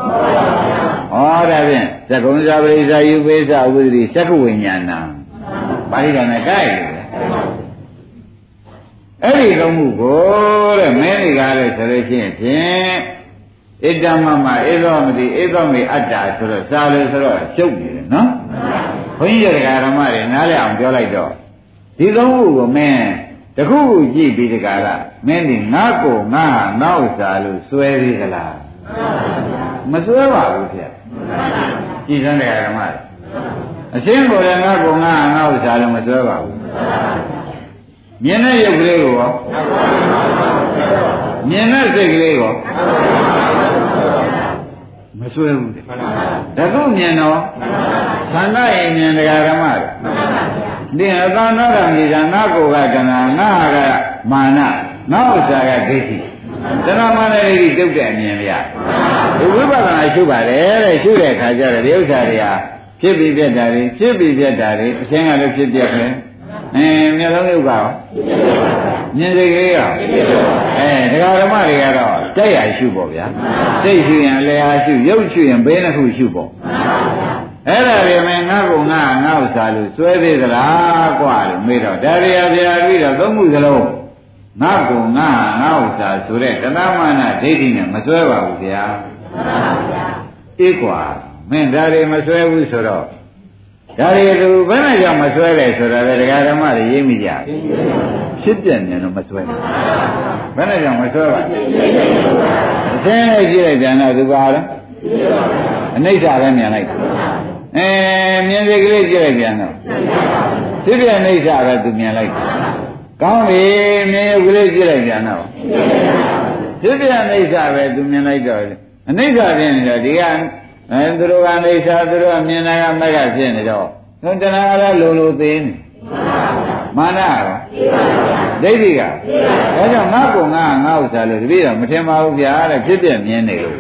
Speaker 2: ဟောဒါဖြင့်သကုံဇာပရိစ္ဆာယူပိစ္ဆာဝိသတိသက္ကဝိညာဏပါဠိတော်နဲ့ကြိုက်တယ် အဲ့ဒီလုံးမှုကိုတဲ့မင်းတွေကလည်းဆိုလို့ရှိရင်ဖြင့်ဣဒ္ဓမမဧသောမတိဧသောမေအတ္တဆိုတော့စာလို့ဆိုတော့ကျုပ်နေတယ်နော်ဘုန်းကြီးတွေကဓမ္မတွေနားလည်အောင်ပြောလိုက်တော့ဒီသုံးခုကိုမင်းတခုခုကြည့်ပြီးတကားလားမင်းဒီငါ့ကိုငါဟာငါ့ဥစ္စာလို့စွဲသေးသလားမစွဲပါဘူးဗျကြည်စမ်းတဲ့ဓမ္မတွေအရှင်းကိုလည်းငါ့ကိုငါဟာငါ့ဥစ္စာလို့မစွဲပါဘူး မြင်တဲ့ရုပ်ကလေးကိုရောမြင်တဲ့စိတ်ကလေးကိုမစွဲဘူးတဲ့ဒါကုမြင်တော့သံဃာရင်မြင်တရားဓမ္မတွေဒီအတန်တော်ကမြည်တာငါကိုကကနာငါကမာနငါဥစ္စာကဒိဋ္ဌိတဏမာနဒိဋ္ဌိတုတ်တဲ့အမြင်ဗျာဒီဝိပဿနာရှုပါတယ်တဲ့ရှုတဲ့အခါကျတော့ဒီဥစ္စာတွေဟာဖြစ်ပြီးပြတ်တာတွေဖြစ်ပြီးပြတ်တာတွေအချင်းကလည်းဖြစ်ပြက်ပဲ အဲမျက်လုံးယုတ်ကရောမြင်စိတ်ကလေးရောအဲဒကာဓမ္မတွေကတော့တိုက်ရရှုပေါ့ဗျာစိတ်ရှုရင်လျာရှုရုပ်ရှုရင်ဘေးနှစ်ခုရှုပေါ့အဲ့ဒါတွေမဲ့ငါ့ကိုငါငါ့ဥစ္စာလို့စွဲသေးသလားกว่าလို့မေးတော့ဒါရီယာပြာပြီးတော့သုံးခုစလုံးငါ့ကိုငါငါ့ဥစ္စာဆိုတဲ့တဏမာနဒိဋ္ဌိနဲ့မစွဲပါဘူးဗျာအေးกว่าမင်းဒါတွေမစွဲဘူးဆိုတော့ ဒါတွေသူဘယ်နဲ့ကြောင့်မစွဲလဲဆိုတာလေဒကာဓမ္မတွေရေးမိကြဖြစ်ပြနေတော့မစွဲဘယ်နဲ့ကြောင့်မစွဲပါအစင်းလေးကြည့်လိုက်ပြန်တော့သူပါလားအနိစ္စပဲမြင်လိုက်အဲမြင်စိတ်ကလေးကြည့်လိုက်ပြန်တော့ဖြစ်ပြအနိစ္စပဲသူမြင်လိုက်ကောင်းပြီမြင်ရုပ်ကလေးကြည့်လိုက်ပြန်တော့ဖြစ်ပြအနိစ္စပဲသူမြင်လိုက်တော့အနိစ္စဖြစ်နေတော့ဒီက အဲသူတို့ကအိဋ္ဌာသူတို့ကမြင်တာကမက်ကဖြစ်နေတော့ဘုတဏှာကလည်းလိုလိုသေးနေမာနရောဒိဋ္ဌိကဒါကြောင့်ငါ့ကိုငါငါဥစ္စာလို့တပည့်တော်မထင်ပါဘူးဗျာတဲ့ဖြစ်ပြမြင်နေလို့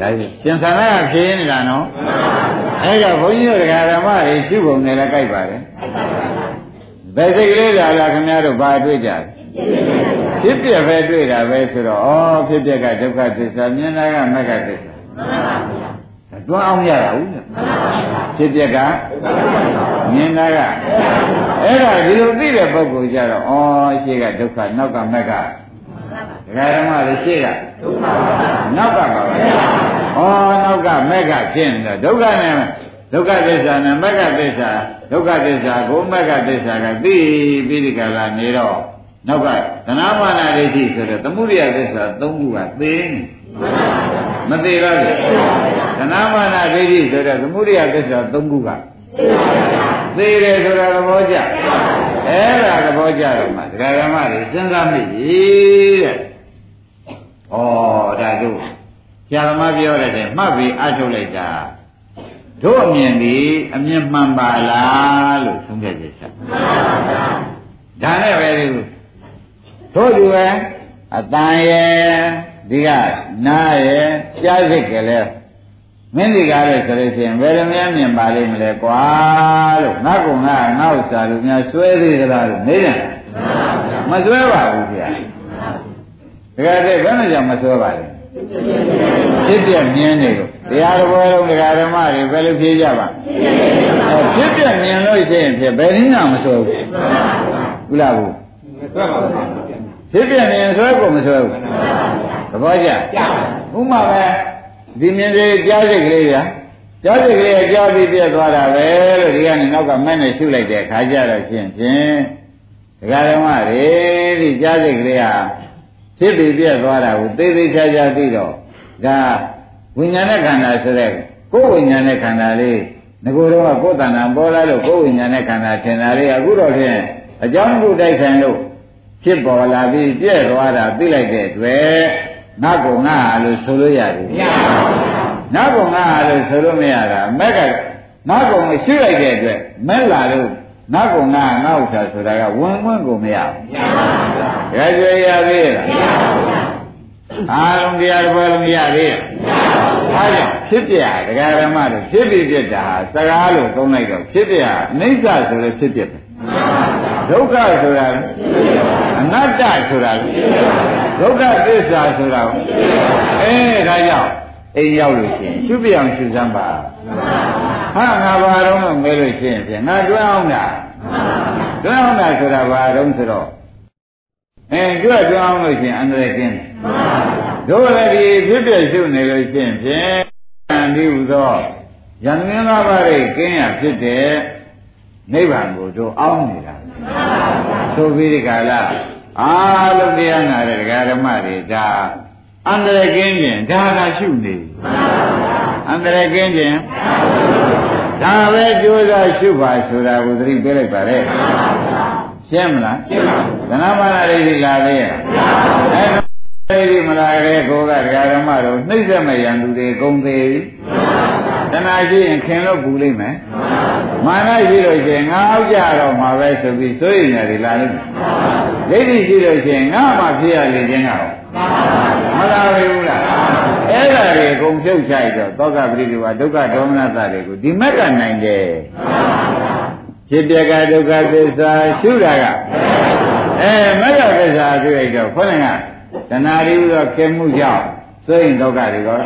Speaker 2: ဒါရှင်သန္တာကဖြေနေတာနော်အဲကြောင့်ဘုန်းကြီးတို့ဓမ္မတွေရှုပုံနဲ့လည်းကြိုက်ပါတယ်ဘယ်စိတ်ကလေးလာလာခင်ဗျားတို့ဘာတွေ့ကြလဲဖြစ်ပြပဲတွေ့တာပဲဆိုတော့ဩဖြစ်ပြကဒုက္ခသစ္စာမြင်တာကမက္ခသစ္စာ တွန်းအောင်ရတာဟုတ်လားဖြစ်ပြကမြင်တာကအဲ့ဒါဒီလိုသိတဲ့ပုဂ္ဂိုလ်ကြတော့ဩရှေ့ကဒုက္ခနောက်ကမက္ခဒကာဓမ္မလည်းရှေ့ကဒုက္ခနောက်ကပါပဲဩနောက်ကမက္ခဖြစ်နေတော့ဒုက္ခနဲ့ဒုက္ခသစ္စာနဲ့မက္ခသစ္စာဒုက္ခသစ္စာကိုမက္ခသစ္စာကသိပြီးဒီကလာနေတော့နောက်ကသနာမာနဒိဋ္ဌိဆိုတဲ့သမုဒိယသစ္စာ၃ခုကသိနေ မသေးပါဘူးသနာမာနဒိဋ္ဌိဆိုတဲ့သမုဒိယသစ္စာ၃ခုကသေတယ်ဆိုတာသဘောကျအဲ့ဒါသဘောကျတော့မှဒကာရမတွေစဉ်းစားမိပြီတဲ့ဩဒါတို့ဆရာသမားပြောတဲ့တဲ့မှတ်ပြီးအထုတ်လိုက်တာတို့အမြင်ဒီအမြင်မှန်ပါလားလို့ဆုံးဖြတ်ချက်ချက်ဒါနဲ့ပဲဒီတို့ဒီပဲအတန်ရဲ့ ဒီကနားရဲ့ကြားစိတ်ကလေးမင်းဒီကားလို့ဆိုလို့ရှိရင်ဘယ်လိုများမြင်ပါလိမ့်မလဲကွာလို့ငါကငါငါဥစ္စာလို့များဆွဲသေးသလားလို့နေတယ်မဆွဲပါဘူးဗျာတကယ်တည်းဘယ်နဲ့ကြောင့်မဆွဲပါလဲဖြစ်ပြမြင်နေလို့တရားတော်လုံးတရားဓမ္မတွေဘယ်လိုဖြေကြပါဖြစ်ပြမြင်လို့ရှိရင်ဖြစ်ဘယ်နည်းမှမဆွဲဘူးဘူးလားဘူးဆွဲပါဘူးဖြစ်ပြနေဆွဲကိုမဆွဲဘူး သဘောကျဥမာပဲဒီမြင်စေကြားစိတ်ကလေးဗျာကြားစိတ်ကလေးကြားပြီးပြတ်သွားတာပဲလို့ဒီကနေနောက်ကမဲ့နဲ့ရှုလိုက်တဲ့ခါကြတော့ရှင်းဖြင့်ဒကာဓမ္မတွေဒီကြားစိတ်ကလေးဟာဖြစ်ပြီးပြတ်သွားတာကိုသိသိချာချာသိတော့ဒါဝိညာဉ်နဲ့ခန္ဓာဆိုတဲ့ကိုယ်ဝိညာဉ်နဲ့ခန္ဓာလေးငကိုယ်တော့ကိုယ်တဏ္ဍာပေါ်လာလို့ကိုယ်ဝိညာဉ်နဲ့ခန္ဓာထင်တာလေးအခုတော့ဖြင့်အကြောင်းကိုတိုက်ဆိုင်လို့ဖြစ်ပေါ်လာပြီးပြည့်သွားတာသိလိုက်တဲ့အတွက် ငါ့ကိုငါဟာလို့ဆိုလို့ရတယ်မရပါဘူးငါ့ကိုငါဟာလို့ဆိုလို့မရတာမက်ကငါ့ကိုမရှိလိုက်တဲ့အတွက်မက်လာလို့ငါ့ကိုငါငါ့ဥစ္စာဆိုတာကဝင်ဝင်ကိုမရဘူးမရပါဘူးကြွယ်ရသေးလားမရပါဘူးအားလုံးတရားတစ်ပါးလုံးရသေးရဲ့အားကြောင့်ဖြစ်ပြဒကာရမတို့ဖြစ်ပြပြတာစကားလို့သုံးလိုက်တော့ဖြစ်ပြအနိစ္စဆိုလည်းဖြစ်ပြပဲ ဒုက္ခဆိုတာအနတ္တဆိုတာဒုက္ခသစ္စာဆိုတာအဲဒါကြောင့်အိမ်ရောက်လို့ရှိရင်ရှုပြအောင်ရှုစမ်းပါဟာငါဘာတော့လို့မဲလို့ရှိရင်ဖြင့်ငါတွန်းအောင်တာတွန်းအောင်တာဆိုတာဘာတော့ဆိုတော့အဲကြွတွန်းအောင်လို့ရှိရင်အန္တရာယ်ကင်းတယ်တို့လည်းဒီဖြစ်ပြရှုနေလို့ရှိရင်ဖြင့်ဒီဟူသောယန္တမင်းသားပါးရဲ့ကင်းရဖြစ်တဲ့ နိဗ္ဗာန်ကိုတို့အောင်းနေတာဆိုပြီးဒီကလာအားလုံးတရားနာတဲ့ဒကာဓမ္မတွေဒါအန္တရာယ်ကင်းခြင်းဒါသာရှုနေအန္တရာယ်ကင်းခြင်းဒါပဲကြိုးစားရှုပါဆိုတာကိုသတိပေးလိုက်ပါလေရှင်းမလားရှင်းပါဘူးသနမနာရိတိလာလေးရအဲရိတိမလာတဲ့ကိုကဒကာဓမ္မတို့နှိမ့်ဆက်မဲ့ရန်သူတွေကုန်သေးပြီ တဏှာရှိရင်ခင်လို့ပူလိမ့်မယ်မာနရှိလို့ရှိရင်ငါအောက်ကြတော့မှာပဲဆိုပြီးစိုးရိမ်နေတယ်လာလိမ့်မယ်ဒိဋ္ဌိရှိလို့ရှိရင်ငါမှဖြစ်ရလေခြင်းကတော့မလာဘူးလားအဲ့ဒါတွေအကုန်ဖြုတ်ချိုက်တော့သောကပရိဒီဝဒုက္ခဒေါမနသတွေကိုဒီမက်ကနိုင်တယ်ဖြစ်ပြကဒုက္ခသစ္စာရှုတာကအဲမက်ကသစ္စာတွေ့လိုက်တော့ခေါင်းကတဏှာတွေဥသောခင်မှုကြောင့်စိုးရင်ဒုက္ခတွေကော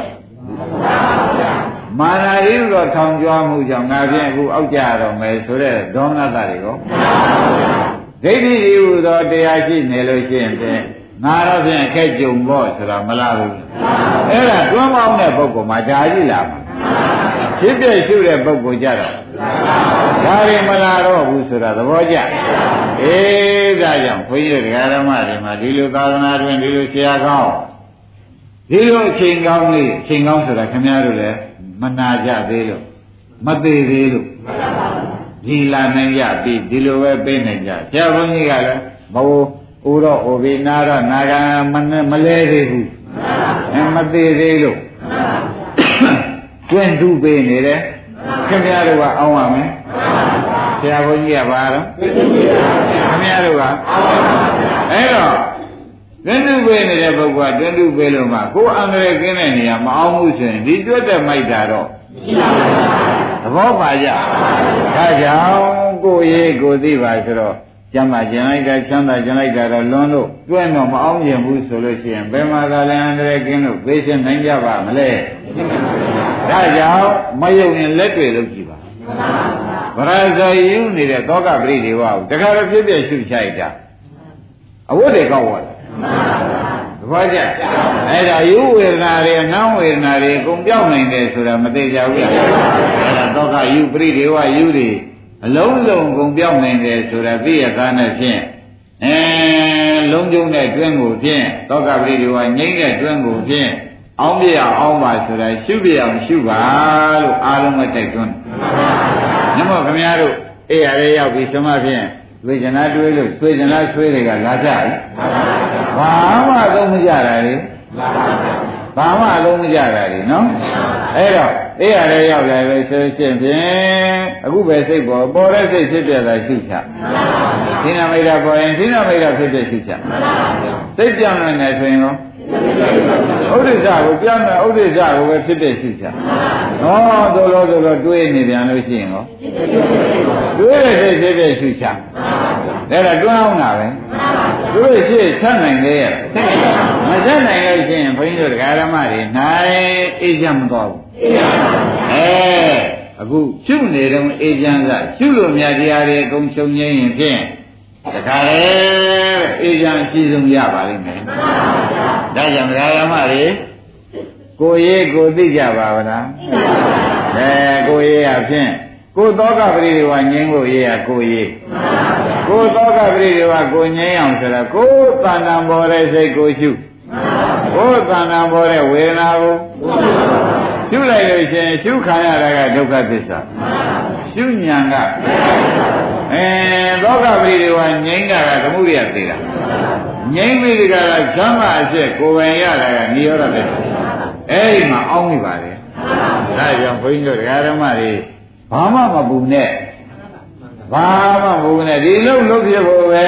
Speaker 2: မာနာရီဥသောထောင်ကြွားမှုကြောင့်ငါဖြင့်အခုအောက်ကြရတော့မယ်ဆိုတဲ့ဒေါမနသတွေကောဒိဋ္ဌိဤဟူသောတရားရှိနေလို့ရှိရင်ဖြင့်ငါတော့ဖြင့်အခက်ကြုံဖို့ဆိုတာမလားဘူးအဲ့ဒါတွန်းပေါင်းတဲ့ပုဂ္ဂိုလ်မှာဒါကြီးလာမှာဖြစ်ပြရှုတဲ့ပုဂ္ဂိုလ်ကြတော့ဒါတွေမလာတော့ဘူးဆိုတာသဘောကျအေးဒါကြောင့်ခွင့်ရတရားဓမ္မတွေမှာဒီလိုသာသနာတွင်ဒီလိုဆရာကောင်းဒီလိုအချိန်ကောင်းလေးအချိန်ကောင်းဆိုတာခင်ဗျားတို့လည်း မနာကြသေးလို့မသေးသေးလို့ဒီလာနိုင်ကြပြီဒီလိုပဲပြေးနိုင်ကြဆရာဘုန်းကြီးကလည်းဘိုးဦးတော့ဟိုဘီနာတော့နာဂံမလဲသေးဘူးအဲမသေးသေးလို့ကျွန်းတူပေးနေတယ်ခင်ဗျားတို့ကအောင်းရမယ်ဆရာဘုန်းကြီးကဘာတော့ခင်ဗျားတို့ကအဲ့တော့ တွန်းတူပေးနေတဲ့ပုဂ္ဂိုလ်ကတွန်းတူပေးလို့မှကိုယ်အန္တရာယ်ကင်းတဲ့နေရာမအောင်ဘူးဆိုရင်ဒီတွတ်တဲ့မိုက်တာတော့သဘောပါကြဒါကြောင့်ကိုယ်ရေးကိုသိပါဆိုတော့ကျမ်းမာကျင်လိုက်တာချမ်းသာကျင်လိုက်တာတော့လွန်လို့တွန်းတော့မအောင်ကျင်ဘူးဆိုလို့ရှိရင်ဘယ်မှာသာလဲအန္တရာယ်ကင်းလို့သိရှင်းနိုင်ကြပါမလဲဒါကြောင့်မယုံရင်လက်တွေလုပ်ကြည့်ပါဗရဇေယူနေတဲ့သောကပရိဒေဝကိုတခါတော့ဖြစ်ဖြစ်ရှုချိုက်တာအဝတ်တွေကောက်သွားတယ် သဘောကျအဲ့ဒါယူဝေဒနာတွေနောင်ဝေဒနာတွေအကုန်ပြောင်းနိုင်တယ်ဆိုတာမသေးကြဘူးလားအဲ့ဒါသောကယူပရိဒေဝယူတွေအလုံးစုံကုန်ပြောင်းနိုင်တယ်ဆိုတာသိရသားနဲ့ဖြင့်အဲလုံးကျုံတဲ့တွင်းကိုဖြင့်သောကပရိဒေဝငိမ့်တဲ့တွင်းကိုဖြင့်အောင်းပြရအောင်ပါဆိုတာရှုပြအောင်ရှုပါလို့အားလုံးကတိုက်တွန်းတယ်။ညမောခင်ဗျားတို့အေးရရဲရောက်ပြီးသမဖြင့် ဝေဒနာတွေးလို့ဝေဒနာဆွေးတွေကလာကြပြီ။ဘာမှသုံးမကြတာလေ။ဘာမှလုံးမကြတာလေနော်။အဲ့တော့အေးရရဲရောက်လာပဲဆိုရှင်ဖြင့်အခုပဲစိတ်ပေါ်ပေါ်တဲ့စိတ်ဖြစ်ပြတာရှုချ။သင်္နာမိတ်တာပေါ်ရင်သင်္နာမိတ်တာဖြစ်ဖြစ်ရှုချ။စိတ်ပြောင်းနေတယ်ဆိုရင်ရော ဥဒိစ္စကိုပြောင်းတယ်ဥဒိစ္စကိုပဲဖြစ်ဖြစ်ရှိချာ။ဟောသို့လို့သို့လို့တွေးနေပြန်လို့ရှိရင်ဟောတွေးတဲ့စိတ်ဖြစ်ဖြစ်ရှိချာ။ဒါကတွန်းအောင်တာပဲ။တွေးရှိဆက်နိုင်လေရဲ့။မဆက်နိုင်လို့ရှိရင်ဘုန်းကြီးတို့တရားဓမ္မတွေနိုင်အေးချမ်းမသွားဘူး။အဲအခုရှုနေတော့အေးချမ်းကရှုလို့မြတ်တရားတွေအကုန်ချုပ်ငြိမ်းရင်ဖြင့်တခါလေအေးချမ်းအရှိဆုံးရပါလိမ့်မယ် ဒါကြောင့်ဓမ္မတွေကိုရေးကိုသိကြပါဗလားအဲကိုရေးအဖြစ်ကိုသောကပရိဒီဝငြိမ်းဖို့ရေးရကိုရေးကိုသောကပရိဒီဝကိုငြိမ်းအောင်ဆိုတော့ကိုတဏ္ဍာပေါ်တဲ့စိတ်ကိုရှုကိုတဏ္ဍာပေါ်တဲ့ဝေဒနာကိုရှုလိုက်လို့ရှိရင်ရှုခံရတာကဒုက္ခသစ္စာရှုဉဏ်ကအဲသောကပရိဒီဝငြိမ်းတာကသမှုရိယသေးတာ ငြိမ်းပြီးဒီကရာဇမ်းမအချက်ကိုယ်ပိုင်ရတာကနိရောဓသစ္စာအဲ့ဒီမှာအောင်းနေပါလေဒါကြောင့်ဘုန်းကြီးတို့ဓမ္မတွေဘာမှမပူနဲ့ဘာမှမပူနဲ့ဒီလုံးလုံးဖြစ်ဖို့ပဲ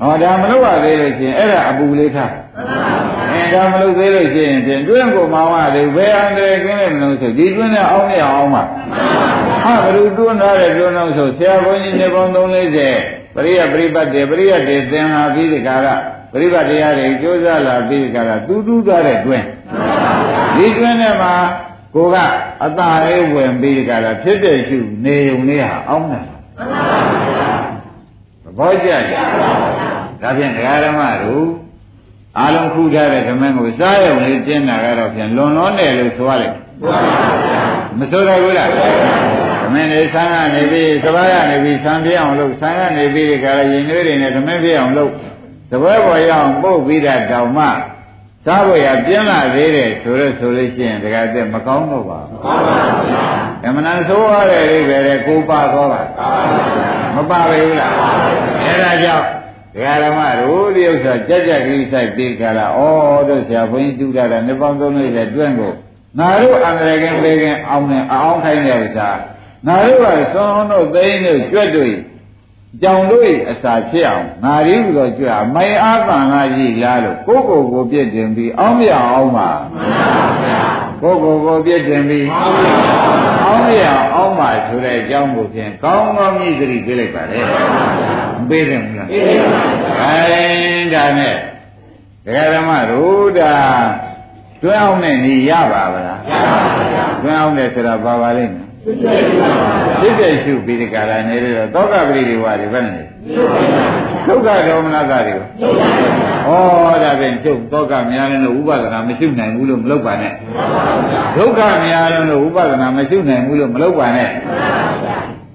Speaker 2: ဟောဒါမလုပ်ရသေးလို့ရှိရင်အဲ့ဒါအပူလေးထားအဲဒါမလုပ်သေးလို့ရှိရင်ပြင်တွင်းကိုမောင်းရတယ်ဘယ်အန္တရာယ်ကင်းလဲမလို့ဆိုဒီတွင်းနဲ့အောင်းနေအောင်မှာဟာဘယ်လိုတွန်းထားတဲ့တွန်းတော့ဆိုဆရာဘုန်းကြီးနေပေါင်း340ပရိယပရိပတ်တေပရိယတေသင်္ဟာပြီးဒီကာရ ပရိပတ်တရားတွေကြိုးစားလာပြီးဒီကာရတူးတူးသွားတဲ့တွင်းဒီတွင်းထဲမှာကိုကအตาလေးဝင်ပြီးကြတာဖြစ်တဲ့ရှုနေုံလေးဟာအောင်းတယ်သဘောကျကြဒါဖြင့်ဒကာဓမ္မတို့အာလုံးခုထားတဲ့ဓမ္မကိုစားရုံလေးကျင်းတာကတော့ဖြင့်လွန်လွန်တယ်လို့ဆိုရတယ်မဆိုရဘူးလားဓမ္မနေဆန်းကနေပြီးသဘာကနေပြီးဆန်းပြအောင်လုပ်ဆန်းကနေပြီးဒီကရရင်တွေတွေနဲ့ဓမ္မပြအောင်လု ပ်တပွဲပေါ်ရအောင်ပုတ်ပြီးတာတောင်မှစားဖို့ရပြင်းလာသေးတယ်ဆိုတော့ဆိုလို့ရှိရင်တခါတည်းမကောင်းတော့ပါဘူး။မှန်ပါဗျာ။အမှန်တန်ဆိုရတဲ့အိဗယ်တဲ့ကိုပါသွားပါမပါပဲဘူးလား။အဲဒါကြောင့်ဒကာဓမ္မတို့ဒီဥစ္စာကြက်ကြက်ကလေးဆိုင်ပြီးကြလား။ဩတို့ဆရာဘုန်းကြီးတူတာကနှစ်ပေါင်းသုံးလေးတဲ့တွန့်ကိုငါတို့အန္တရာယ်ကင်းပေးကင်းအောင်နေအောင်ခိုင်းတဲ့ဥစ္စာငါတို့ကသွန်တို့သိန်းတို့ကြွက်တို့ ကြောင်တို့အစာဖြစ်အောင်ငါရီးဟူသောကြွအမိုင်အားတန်လာရည်လားလို့ကိုကိုကိုပြည့်တင်ပြီးအောင်းပြအောင်ပါကိုကိုကိုပြည့်တင်ပြီးအောင်းပြအောင်ပါဆိုတဲ့အကြောင်းကိုဖြင့်ကောင်းကောင်းကြီးသတိပေးလိုက်ပါလေမပေးတယ်မလားပေးပါဘူးအဲဒါနဲ့ဒကာဓမ္မတို့ဒါတွဲအောင်နဲ့နေရပါဗလားရပါပါတွဲအောင်နဲ့ဆိုတာဘာပါလိမ့်မယ် ဖြစ်တဲ့ရှုပြီးဒီကရာနေရတော့သောကပရိဒီဝါတွေဘယ်နဲ့ဒုက္ခဒေါမနတာတွေကိုဩဒါဖြင့်ကျုပ်သောကများလည်းလို့ဥပဒနာမရှိနိုင်ဘူးလို့မလုပ်ပါနဲ့ဒုက္ခများလည်းလို့ဥပဒနာမရှိနိုင်ဘူးလို့မလုပ်ပါနဲ့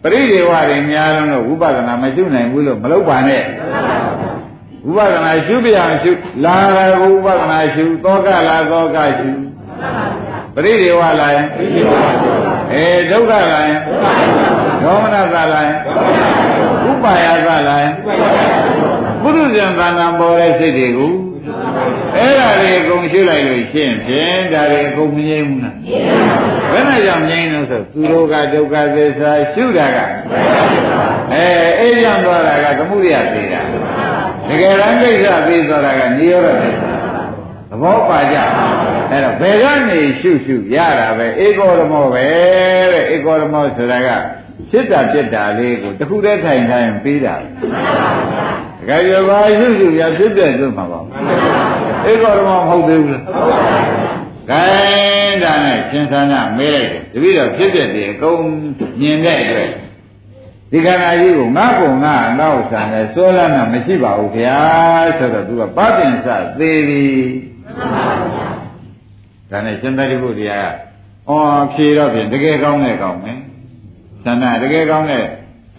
Speaker 2: ပရိဒီဝါတွေများလည်းလို့ဥပဒနာမရှိနိုင်ဘူးလို့မလုပ်ပါနဲ့ဥပဒနာရှုပြအောင်ရှုလာရဥပဒနာရှုသောကလာသောကရှုပရိဒီဝါလာရင် အဲဒုက္ခလာရင်ဒေါမနသလာရင်ဥပါယသလာရင်ပုရုဇဉ်သဏ္ဍာန်ပေါ်တဲ့စိတ်တွေကိုအဲ့ဒါတွေအကုန်ရှင်းလိုက်လို့ရှင်းဖြင့်ဒါတွေအကုန်မငြိမ်းဘူးလားဘယ်နဲ့ကြောင့်ငြိမ်းလို့ဆိုသူတို့ကဒုက္ခသစ္စာရှုတာကအဲအေးရံသွားတာကသမှုရိယသေးတာတကယ်တမ်းကိစ္စပြီးသွားတာကနိရောဓသစ္စာသဘောပါကြ အဲ့တော့ဘယ်ကနေရှုရှုရတာပဲဧကောရမောပဲတဲ့ဧကောရမောဆိုတာကဖြစ်တာပြက်တာလေးကိုတခုတည်းထိုင်ထိုင်ပြီးတာတကယ်ရပါရှုရှုရဖြစ်တဲ့အတွက်မှာပါဧကောရမောမဟုတ်သေးဘူးလားခိုင်းတာနဲ့ရှင်သနာမေးလိုက်တယ်တပည့်တော်ဖြစ်တဲ့တည်းအကုန်မြင်တဲ့အတွက်ဒီခန္ဓာကြီးကိုငါ့ကိုငါငါ့ဥစ္စာနဲ့စိုးလန်းတာမရှိပါဘူးခင်ဗျာဆိုတော့သူကပဋ္ဌင်္စသေးပြီ ဒါနဲ့ရှင်သာရိပုတ္တရာကအော်ဖြေတော့ဖြင့်တကယ်ကောင်းတဲ့ကောင်းမယ်သန္တာတကယ်ကောင်းတဲ့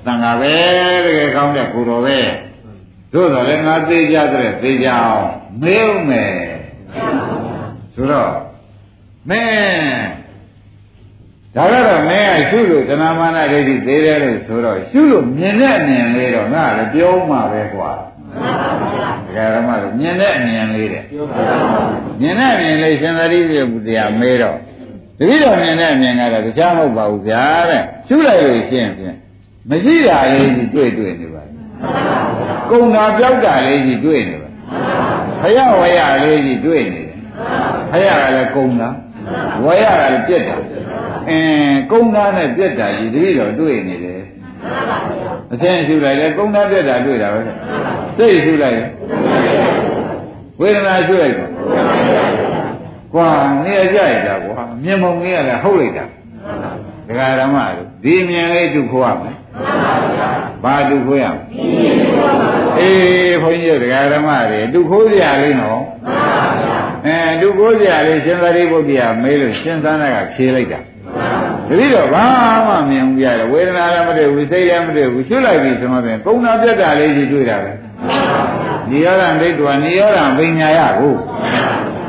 Speaker 2: သံဃာပဲတကယ်ကောင်းတဲ့ကိုတော်ပဲတို့တော့လည်းငါသိကြတဲ့သိကြအောင်မေးဦးမယ်ဆိုတော့မင်းဒါကတော့မင်းကရှုလို့တဏမာနဒိဋ္ဌိသေးတယ်လို့ဆိုတော့ရှုလို့မြင်တဲ့အမြင်လေးတော့ငါလည်းပြောမှပဲကွာ ဒကာရမတို့မြင်တဲ့အမြင်လေးတဲ့မြင်တဲ့အမြင်လေးရှင်သာရိပုတ္တရာမဲတော့တတိတော်မြင်တဲ့အမြင်ကတော့တရားမဟုတ်ပါဘူးဗျာတဲ့ရှုလိုက်လို့ရှင်းဖြင့်မရှိတာလေးကြီးတွေ့တွေ့နေပါကုံတာပြောက်တာလေးကြီးတွေ့နေပါဖရဝရလေးကြီးတွေ့နေတယ်ဖရကလည်းကုံတာဝရကလည်းပြက်တာအင်းကုံသားနဲ့ပြက်တာကြီးတတိတော်တွေ့နေတယ် အဆင်းရှုလိုက်လေကုံသားပြက်တာတွေ့တာပဲစိတ်ရှုလိုက်ဝေဒနာရှုလိုက်တော့ကွာနေရကြရတာကွာမြင်မုံကြီးကလည်းဟုတ်လိုက်တာဒကာဓမ္မတို့ဒီမြင်လေးဒုက္ခရမယ်ဘာဒုက္ခရမလဲအေးဘုန်းကြီးတို့ဓမ္မတွေသူခိုးကြလေးနော်အဲသူခိုးကြလေးရှင်သာရိပုတ္တရာမေးလို့ရှင်သန္တာကဖြေလိုက်တာ တတိတော့ဘာမှမမြင်ဘူးရတယ်ဝေဒနာလည်းမတွေ့ဘူးစိတ်လည်းမတွေ့ဘူးရှုလိုက်ပြီဆိုမှပြန်ကုံနာပြတ်တာလေးကြီးတွေ့တာပဲနိရောဓဒိဋ္ဌဝနိရောဓပညာယကို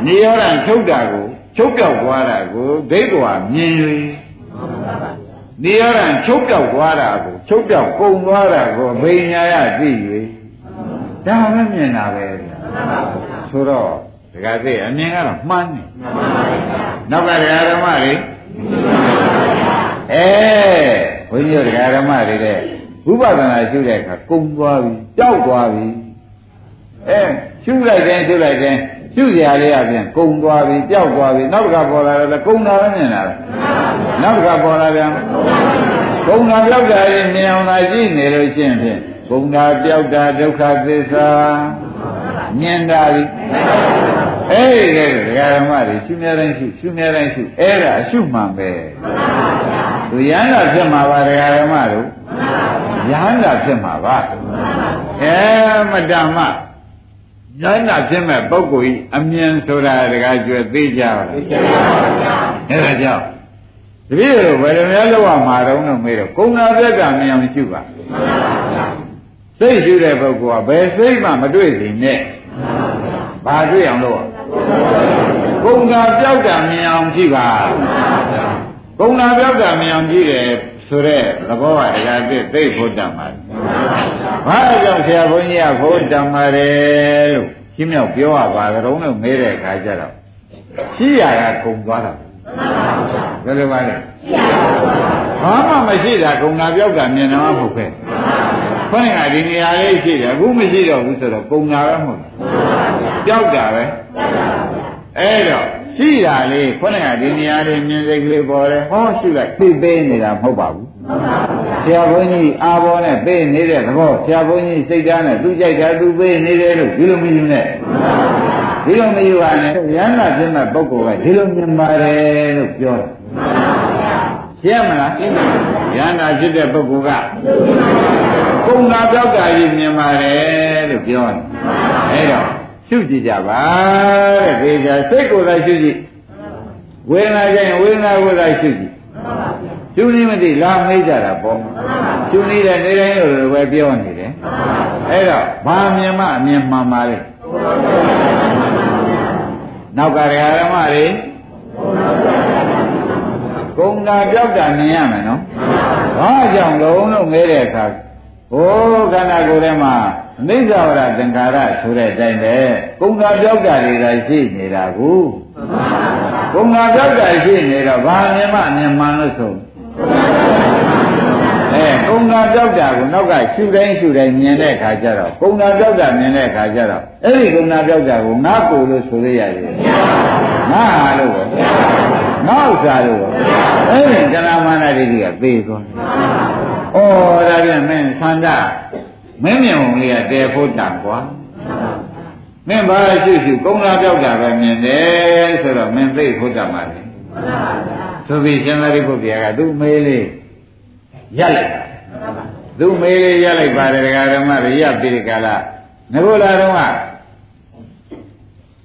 Speaker 2: နိရောဓချုပ်တာကိုချုပ်ပြောက်သွားတာကိုဒိဋ္ဌဝမြင်၍နိရောဓချုပ်ပြောက်သွားတာကိုချုပ်ပြောက်ကုန်သွားတာကိုပညာယသိ၍ဒါပဲမြင်တာပဲဆိုတော့ဒကာသိအမြင်ကတော့မှန်းနေနောက်ကဒကာဓမ္မတွေ အဲဘုန်းကြီးတို့ဒကာဓမ္မတွေတဲ့ဝိပဿနာရှုတဲ့အခါကုန်သွားပြီကြောက်သွားပြီအဲရှုလိုက်တဲ့ရှုလိုက်တဲ့ရှုစရာလေးအပြင်ကုံသွားပြီပျောက်သွားပြီနောက်တစ်ခါပေါ်လာတယ်ကုံတာလည်းမြင်လာတယ်နောက်တစ်ခါပေါ်လာပြန်ကုံတာပျောက်တာရင်မြင်အောင်သာကြည့်နေလို့ရှိရင်ဖြင့်ကုံတာပျောက်တာဒုက္ခသစ္စာမြင်တာပြီအဲ့ဒီကဒကာဓမ္မတွေရှုများတိုင်းရှုရှုများတိုင်းရှုအဲ့ဒါအရှုမှန်ပဲ သူရဟန္တာဖြစ်မှာပါဒကာဓမ္မတို့ရဟန္တာဖြစ်မှာပါအဲမတ္တမဉာဏ်နာဖြစ်မဲ့ပုဂ္ဂိုလ်ဤအမြင်ဆိုတာတကားကျွဲသိကြပါလားသိကြပါဘူးအဲ့ဒါကြောင့်တပည့်တို့ဘယ်လိုများလောက်ရမှာတုံးလို့မေးတော့ကုဏပြက်ကမြင်အောင်ရှုပါစိတ်ရှုတဲ့ပုဂ္ဂိုလ်ကဘယ်စိတ်မှမတွေ့စီနဲ့ဘာတွေ့အောင်လို့ကုဏပြောက်တာမြင်အောင်ကြည့်ပါ ကုဏပြောက်တာမြင်အောင်ကြည့်တယ်ဆိုတဲ့သဘောကတကယ်သိဖို့တတ်မှာဘာကြောင့်ဆရာဘုန်းကြီးကဖို့တတ်မှာလဲလို့ရှင်းမြောက်ပြောရပါကြုံလို့မေးတဲ့အခါကျတော့ရှိရတာကုံသွားတာဘယ်လိုပါလဲဘာမှမရှိတာကုံနာပြောက်တာမြင်တော့မဟုတ်ပဲခွန်းကဒီနေရာလေးရှိတယ်အခုမရှိတော့ဘူးဆိုတော့ကုံနာပဲမဟုတ်ပြောက်တာပဲအဲ့တော့ ရှိတာလေးခုနကဒီနေရာလေးမြင်စိတ်ကလေးပေါ်တယ်ဟောရှိလိုက်သိပေးနေတာမဟုတ်ပါဘူးဆရာဘုန်းကြီးအာဘောနဲ့ပေးနေတဲ့သဘောဆရာဘုန်းကြီးစိတ်ဓာတ်နဲ့သူကြိုက်တာသူပေးနေတယ်လို့ဒီလိုမယူနဲ့ဒီလိုမယူပါနဲ့ရဟန္တာဖြစ်မဲ့ပုဂ္ဂိုလ်ကဒီလိုမြင်ပါတယ်လို့ပြောတယ်ရှင်းမလားရဟန္တာဖြစ်တဲ့ပုဂ္ဂိုလ်ကကုံနာပြောက်တာကြီးမြင်ပါတယ်လို့ပြောတယ်အဲဒါ ရှုကြည့်ကြပါတဲ့သေချာစိတ်ကိုယ်သာရှုကြည့်ဝေဒနာကြရင်ဝေဒနာကိုယ်သာရှုကြည့်ရှုနေမသိလာမေးကြတာပေါ့ရှုနေတဲ့နေတိုင်းလိုပဲပြောနေတယ်အဲ့တော့ဘာမြင်မှအမြင်မှန်ပါလေနောက်ကရဓမ္မတွေကုံတာပြောက်တာမြင်ရမယ်နော်ဘာကြောင့်လုံးလုံးငဲတဲ့အခါဟိုခန္ဓာကိုယ်ထဲမှာ နိစ္စဝရသင်္ခါရဆိုတဲ့အတိုင်းပဲကုံတာပြောက်တာတွေသာရှိနေတာကိုကုံတာပြောက်တာရှိနေတော့ဘာမြင်မှမြင်မှန်လို့ဆိုအဲကုံတာပြောက်တာကိုနောက်ကရှုတိုင်းရှုတိုင်းမြင်တဲ့အခါကျတော့ကုံတာပြောက်တာမြင်တဲ့အခါကျတော့အဲ့ဒီကုံတာပြောက်တာကိုငါကိုလို့ဆိုရရတယ်ငါဟာလို့ပဲငါဥစ္စာလို့ပဲအဲ့ဒီကနာမာနဒိဋ္ဌိကသေသွားတယ်ဩဒါပြန်မင်းသန္တာ မင်းမြင်ုံလေးကတဲဖို့တန်ကွာမင်းဘာရှိရှိကုံလာပြောက်တာပဲမြင်တယ်ဆိုတော့မင်းသိဖို့တန်ပါလေဆိုပြီးရှင်သာရိပုတ္တရာကသူ့မေးလေးရက်လိုက်သူ့မေးလေးရက်လိုက်ပါတယ်ဒကာဓမ္မတွေရပ်ပြီးဒီကလာငဘုလာတော့က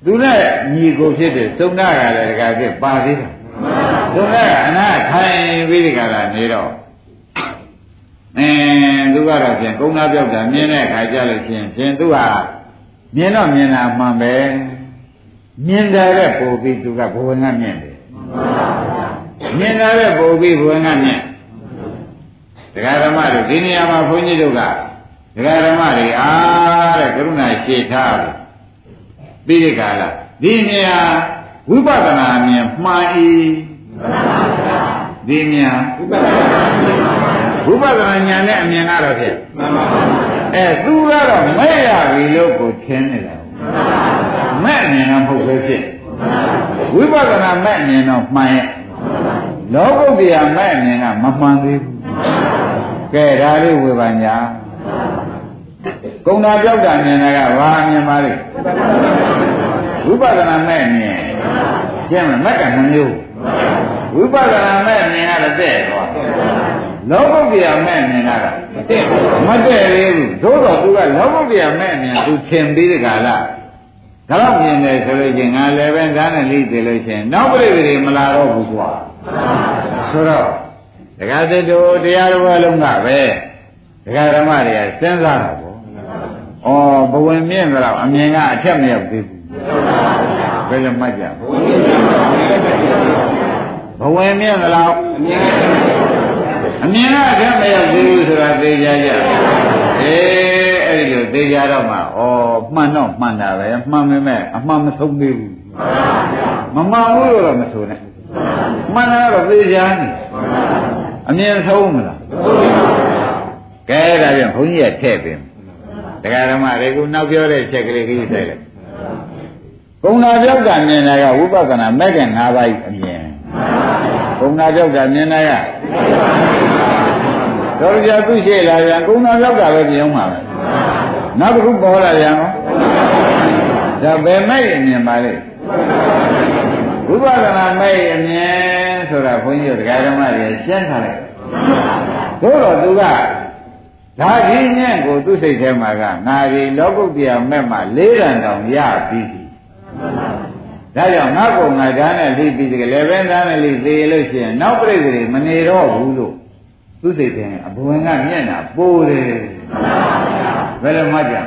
Speaker 2: သူနဲ့ညီကိုဖြစ်တဲ့သုံးနာကလည်းဒကာဖြစ်ပါသေးတယ်သုံးနာကအနာထိုင်ပြီးဒီကလာနေတော့ အင်းသူကတော့ဖြင့်ကုန်းသားပြောက်တာမြင်တဲ့အခါကျလို့ဖြင့်ဖြင့်သူဟာမြင်တော့မြင်တာမှန်ပဲမြင်တယ်တဲ့ပို့ပြီးသူကဘဝငါမြင်တယ်မြင်တယ်တဲ့ပို့ပြီးဘဝငါမြင်ဒကာဓမ္မတို့ဒီနေရာမှာဘုန်းကြီးတို့ကဒကာဓမ္မတွေအားတဲ့ကရုဏာရှေ့ထားပြီးဒီကလာဒီနေရာဝိပဿနာမြင်မှန်ဤဒီမြင်ဝိပဿနာ ဝိပဿနာဉာဏ်နဲ့အမြင်ကတော့ဖြစ်မှန်ပါပါအဲသူကတော့မဲ့ရပြီလို့ကိုထင်နေတာမဲ့အမြင်တော့မဟုတ်ပဲဖြစ်ဝိပဿနာမဲ့အမြင်တော့မှန်ရဲ့လောကုတ္တရာမဲ့အမြင်ကမမှန်သေးဘူးကဲဒါလေးဝေဘာညာကုံနာပြောက်တာမြင်တာကဘာမြင်ပါလိမ့်ဝိပဿနာမဲ့အမြင်ကျင်းမမဲ့ကနှမျိုးဝိပဿနာမဲ့အမြင်ကတော့တဲ့သွား လောကုတ္တရာမဲ့မြင်တာကမတည့်မတည့်သေးဘူးသို့တော့သူကလောကုတ္တရာမဲ့မြင်သူသင်ပြီးဒီကလာဒါတော့မြင်တယ်ဆိုလို့ချင်းငါလည်းပဲဒါနဲ့လိသိလို့ချင်းနောက်ပြိတ္တိမလာတော့ဘူးကွာဆိုတော့ဒကာသစ်တို့တရားတော်အလုံးကပဲဒကာဓမ္မတွေကစဉ်းစားတာပေါ့ဩဘဝင်မြင့်တော့အမြင်ကအထက်မရောက်သေးဘူးဘယ်လိုမှတ်ကြဘဝင်မြင့်တော့အမြင် ကအထက်မရောက်သေးဘူးဆိုတာသိကြကြအေးအဲ့ဒီလိုသိကြတော့မှဩမှန်တော့မှန်တာပဲမှန်ပေမဲ့အမှန်မဆုံးသေးဘူးမမှန်ဘူးလို့တော့မဆိုနဲ့မှန်တာတော့သိကြနေအမြင်ဆုံးမလားကဲဒါပြန်ဘုန်းကြီးကထည့်ပေးတရားဓမ္မတွေကနောက်ပြောတဲ့ချက်ကလေးကြီးဆိုင်လိုက်ကုံနာပြောက်တာမြင်တာကဝိပဿနာမဲ့က၅ပါးအမြင်ကုံနာပြောက်တာမြင်တာက တော်ကြသူရှိလာပြန်ကုံနာပြောက်တာပဲမြင်အောင်ပါပဲနောက်တစ်ခုပေါ်လာပြန်ရောဒါဘယ်မဲ့အမြင်ပါလဲဝိပဿနာမဲ့အမြင်ဆိုတာဘုန်းကြီးတို့တရားဓမ္မတွေရှင်းထားလိုက်သို့တော့သူကဒါဒီညံ့ကိုသူ့စိတ်ထဲမှာကငါဒီလောကုတ္တရာမဲ့မှာလေးရန်တောင်ရပြီးပြီဒါကြောင့်ငါကုံငါဓာတ်နဲ့လိပြီးတကယ်လည်းပဲဓာတ်နဲ့လိသေးလို့ရှိရင်နောက်ပြိတ္တိမနေတော့ဘူးလို့ သူ့စိတ်ထဲအဘဝင်ကမျက်နှာပိုးတယ်ဘယ်လိုမှကြဒါ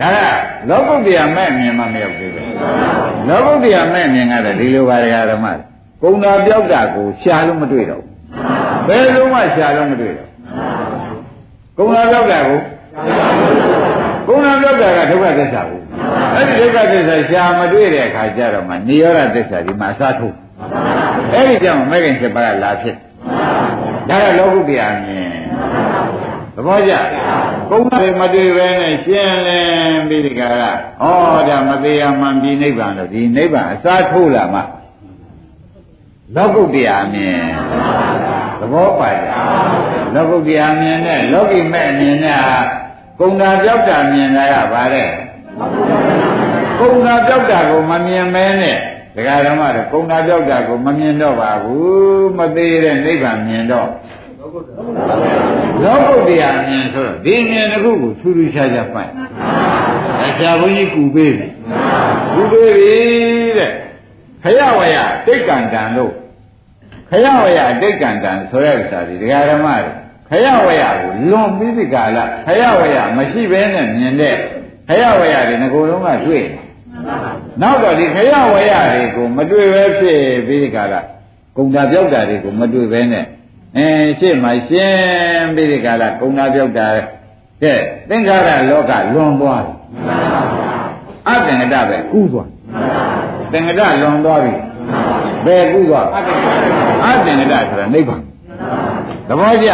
Speaker 2: ကလောကုတ္တရာမဲ့မြင်မှမရောက်သေးဘူးလောကုတ္တရာမဲ့မြင်ကတော့ဒီလိုပါရဓမ္မကုံတာပြောက်တာကိုရှာလို့မတွေ့တော့ဘယ်လိုမှရှာလို့မတွေ့တော့ကုံတာပြောက်တာကိုကုံတာပြောက်တာကဒုက္ခသစ္စာကိုအဲ့ဒီဒုက္ခသစ္စာရှာမတွေ့တဲ့အခါကျတော့မှနိရောဓသစ္စာဒီမှာအစားထိုး အဲ့ဒီကြောင့်မဲခင်7ပါးကလာဖြစ်ဒါကလောကုတ္တရာမြင်သဘောကျကုံတယ်မတွေ့ပဲနဲ့ရှင်းလင်းပြီးဒီကရဩဒါမသေးရမှန်ပြီးနိဗ္ဗာန်လို့ဒီနိဗ္ဗာန်အစားထိုးလာမှလောကုတ္တရာမြင်သဘောပါကြလောကုတ္တရာမြင်နဲ့လောကီမဲ့အမြင်နဲ့ကုံတာပြောက်တာမြင်တာကဗါတဲ့ကုံတာပြောက်တာကိုမမြင်မဲနဲ့ ဒကာဓမ္မတို့ကုံတာပြောက်တာကိုမမြင်တော့ပါဘူးမသေးတဲ့နိဗ္ဗာန်မြင်တော့လောကုတ္တရာမြင်ဆိုတော့ဒီမြင်တစ်ခုကိုထူးထူးခြားခြားပိုက်အဆရာဘုန်းကြီးကူပေးတယ်ကူပေးပြီတဲ့ခရဝရတိတ်ကံတန်လို့ခရဝရတိတ်ကံတန်ဆိုတဲ့ဥစ္စာဒီဒကာဓမ္မတွေခရဝရကိုလွန်ပြီးဒီကာလခရဝရမရှိဘဲနဲ့မြင်တဲ့ခရဝရတွေငကိုယ်လုံးကတွေ့ နောက်တော့ဒီခရဝရတွေကိုမတွေ့ပဲဖြစ်ပြီးဒီကာလကုံတာပြောက်တာတွေကိုမတွေ့ပဲနဲ့အဲရှေ့မှာရှင်းပြီးဒီကာလကုံတာပြောက်တာကဲသင်္ခါရလောကလွန်သွားတယ်အတ္တငဒပဲကူးသွားသင်္ကဒလွန်သွားပြီဘယ်ကူးသွားအတ္တငဒဆိုတာနိဗ္ဗာန်သဘောကျ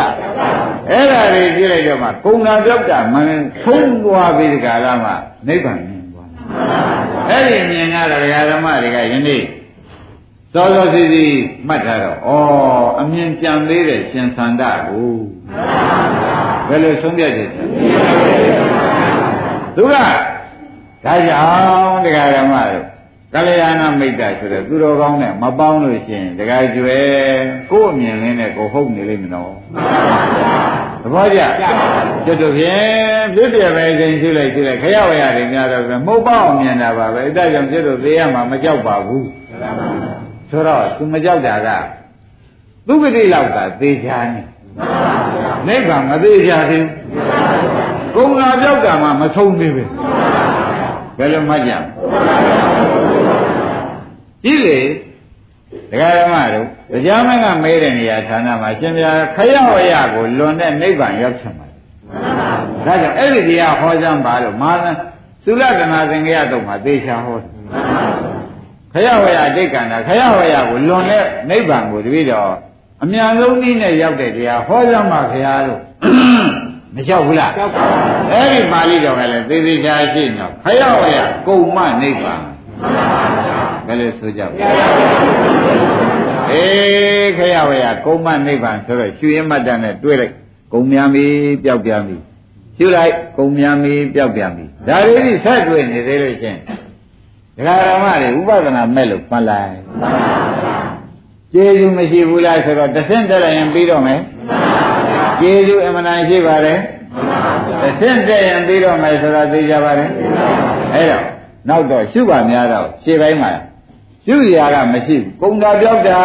Speaker 2: အဲ့ဒါတွေကြည့်လိုက်တော့မှကုံနာပြောက်တာမင်းသုံးသွားပြီးဒီကာလမှာနိဗ္ဗာန်မြင်သွား အဲ့ဒီမြင်ရတဲ့ဓမ္မတွေကယနေ့စောစောစီစီမှတ်ထားတော့ဩအမြင်ကြံသေးတယ်ရှင်သန္တာကိုဘယ်လိုဆုံးဖြတ်တယ်သူကဒါကြောင့်တရားဓမ္မတို့ကလျာဏမိတ်တာဆိုတဲ့သူတော်ကောင်းနဲ့မပေါင်းလို့ရှိရင်တခါကျွယ်ကိုယ့်အမြင်လေးနဲ့ကိုဟုတ်နေလိမ့်မလို့သ ဘောကျကျွတ်တို့ဖြင့်ပြည့်ပြည့်ပဲစိန်ရှိလိုက်ရှိလိုက်ခရဝရတွေများတော့မဟုတ်ပါအောင်မြင်တာပါပဲအဲဒါကြောင့်ကျွတ်တို့သေးရမှာမကြောက်ပါဘူးဆိုတော့သူမကြောက်တာကသူဂတိလောက်သာသေချာနေနိဗ္ဗာန်မသေးချာသေးဘူးကုံလာပြောက်တာမှမဆုံးသေးပဲဘယ်လိုမှကြကြည့်လေ ဒကာဓမ္မတို့တရားမင်းကမဲတဲ့နေရာဌာနမှာရှင်ပြခရဝရကိုလွန်တဲ့နိဗ္ဗာန်ရောက်ချင်ပါဒါကြောင့်အဲ့ဒီတရားဟောကြမ်းပါလို့မာသသုလကနာသင်္ကရတုံမှာသေချာဟောခရဝရအတိတ်ကံတာခရဝရကိုလွန်တဲ့နိဗ္ဗာန်ကိုတပည့်တော်အမြန်ဆုံးနည်းနဲ့ရောက်တဲ့တရားဟောကြမ်းပါခရတို့မလျှောက်ဘူးလားလျှောက်ပါဘူးအဲ့ဒီပါဠိတော်ကလည်းသေသေးချာရှိနေတော့ခရဝရကုံမနိဗ္ဗာန် ဘယ်လိုဆိုကြလဲအေးခရဝရကုံမနိဗ္ဗာန်ဆိုတော့ရွှေရမတ္တနဲ့တွဲလိုက်ကုံများပြီပျောက်ပြန်ပြီရှုလိုက်ကုံများပြီပျောက်ပြန်ပြီဒါလေးကြီးဆက်တွေ့နေသေးလို့ချင်းဒကာရမတွေဥပဒနာမဲ့လို့မှတ်လိုက်ကျေးဇူးမရှိဘူးလားဆိုတော့တဆင့်တက်လိုက်ရင်ပြီးတော့မယ်ကျေးဇူးအမှန်တန်ရှိပါတယ်တဆင့်တက်ရင်ပြီးတော့မယ်ဆိုတော့သိကြပါတယ်အဲ့တော့နောက်တော့ရှုပါများတော့ခြေပိုင်းမှာ ရှုရာကမရှိဘူးကုံတာပြောက်တာ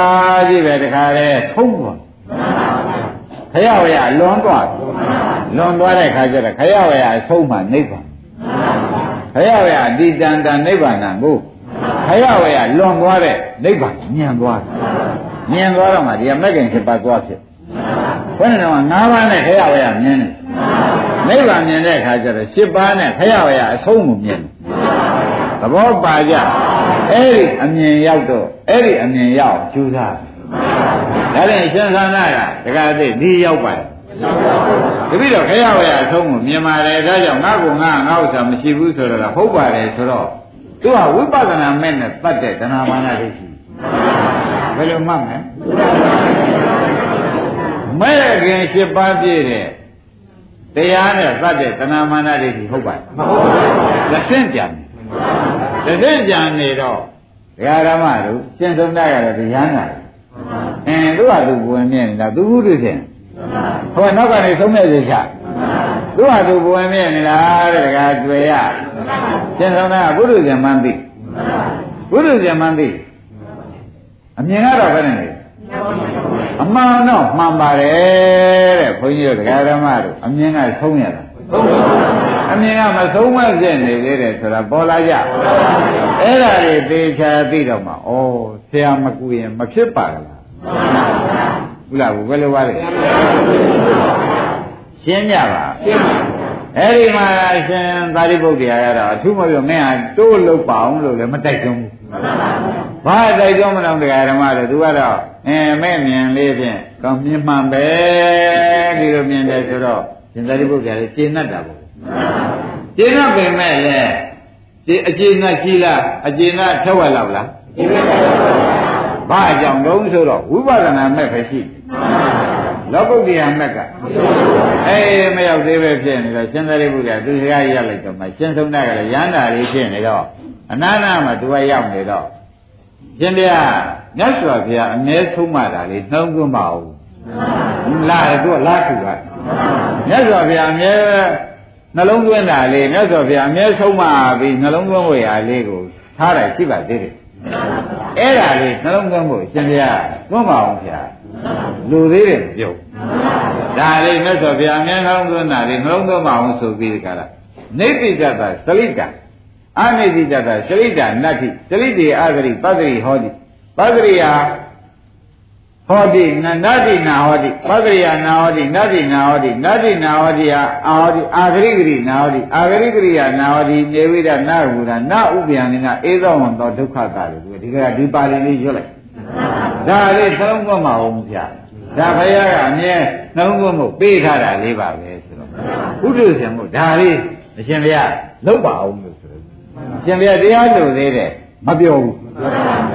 Speaker 2: ကြီးပဲတခါလဲထုံးသွားခရဝရလွန်သွားလွန်သွားတဲ့ခါကျတော့ခရဝရအဆုံးမှနိဗ္ဗာန်ခရဝရအတိတန်တန်နိဗ္ဗာန်ကိုခရဝရလွန်သွားတဲ့နိဗ္ဗာန်ညံသွားတယ်ညံသွားတော့မှဒီမဂ္ဂင်7ပါးသွားဖြစ်ဘယ်နဲ့တော့၅ပါးနဲ့ခရဝရမြင်တယ်နိဗ္ဗာန်မြင်တဲ့အခါကျတော့7ပါးနဲ့ခရဝရအဆုံးကိုမြင်တယ်သဘောပါကြ အဲ့ဒီအမြင်ရောက်တော့အဲ့ဒီအမြင်ရောက်ကျူးစားဒါနဲ့ရှင်သာနာကတက္ကသိဒီရောက်ပါတယ်တပိတော့ခရဝရအဆုံးကိုမြင်ပါတယ်ဒါကြောင့်ငါ့ကိုငါငါ့ဥစ္စာမရှိဘူးဆိုတော့ဟုတ်ပါတယ်ဆိုတော့သူကဝိပဿနာမဲ့နဲ့တတ်တဲ့တဏှာမာနဒိဋ္ဌိဘယ်လိုမှတ်မလဲမဲ့ခင်၈ပါးပြည့်တဲ့တရားနဲ့သတ်တဲ့တဏှာမာနဒိဋ္ဌိဟုတ်ပါ့မဟုတ်ပါဘူးလက်ဆင့်ကြံလ က်ဆင့်ကြံနေတော့ဒကာရမတို့ရှင်းဆုံးတာကတော့တရားနာအင်းသူကသူဝင်မြင်နေတာသူဘုရုရှင်ဟိုနောက်ကနေဆုံးမဲ့စေချသူကသူဝင်မြင်နေလားတဲ့ဒကာတွေ့ရရှင်းဆုံးတာကဘုရုရှင်မှန်းသိဘုရုရှင်မှန်းသိအမြင်ကတော့ဘယ်နဲ့လဲအမှန်တော့မှန်ပါတယ်တဲ့ဘုန်းကြီးတို့တရားဓမ္မတို့အမြင်ကဆုံးရတာ အမြင်ကမဆုံးမဖြစ်နေသေးတယ်ဆိုတာပေါ်လာကြအဲ့ဒါတွေသေချာသိတော့မှဩဆရာမကူရင်မဖြစ်ပါလားဘူးလားဘယ်လိုပါလဲရှင်းကြပါရှင်းပါအဲ့ဒီမှာရှင်သာရိပုတ္တရာကတော့အထူးမပြောမင်းဟာတိုးလို့ပါအောင်လို့လည်းမတိုက်တွန်းဘူးဘာတိုက်တွန်းမလို့တရားဓမ္မတွေသူကတော့အင်းမဲ့မြင်လေးဖြင့်ကောင်းမြင်မှန်ပဲဒီလိုမြင်တယ်ဆိုတော့ရှင်သာရိပုတ္တရာလည်းရှင်းတတ်တာပေါ့ ရှင်းတတ်ပေမဲ့လည်းဒီအကျဉ်းနဲ့ကြီးလားအကျဉ်းနဲ့ထက်ဝက်လောက်လားဘာအကြောင်းလုံးဆိုတော့ဝိပဿနာမဲ့ပဲရှိလောကုတ္တရာမက်ကအေးမရောက်သေးပဲဖြစ်နေတော့ရှင်သာရိပုတ္တရာသူစကားရလိုက်တော့မှရှင်သုံးတာကလည်းရဟန္တာလေးဖြစ်နေတော့အနာနာမှာသူကရောက်နေတော့ရှင်ဗျာမြတ်စွာဘုရားအ ਨੇ ဆုံးမတာလေးနှောင်းသွင်းပါဦးလာတယ်သူကလာခုကမြတ်စွာဘုရားအမြဲ နှလုံးသွင်းတာလေးမြတ်စွာဘုရားအမြဲဆုံးမပြီးနှလုံးသွင်းဝေရာလေးကိုထားတယ်ရှိပါသေးတယ်အဲ့ဒါလေးနှလုံးသွင်းဖို့ရှင်ဗျာသွင်းပါအောင်ဗျာလူသေးတယ်ပြုတ်ဒါလေးမြတ်စွာဘုရားအမြဲနှလုံးသွင်းတာလေးနှလုံးသွင်းပါအောင်ဆိုပြီးကြတာနေတိတ္တသလိတ္တအနိတိတတသရိတနတ္ထိသရိတေအာဂရိပတ္တိဟောတိပတ္တိယ ဟောတိနတ္တိနာဟောတိပတ္တိယနာဟောတိနတ္တိနာဟောတိနတ္တိနာဟောတိအာဟောတိအာဂရိဂရိနာဟောတိအာဂရိဂရိယနာဟောတိနေဝိဒနာဝုဒနာဥပယံနိနာဧသောဝံသောဒုက္ခတာလို့ဒီကဒီပါဠိလေးရွတ်လိုက်ဒါလေးသုံးခွင့်မအောင်ဗျာဒါဘုရားကအမြဲနှလုံးသွင်းဖို့ပေးထားတာလေးပါပဲဆိုတော့ဘုဒ္ဓဆံမို့ဒါလေးအရှင်ဘုရားလောက်ပါအောင်လို့ရှင်ဘုရားတရားလို့သေးတယ် မပြောဘူး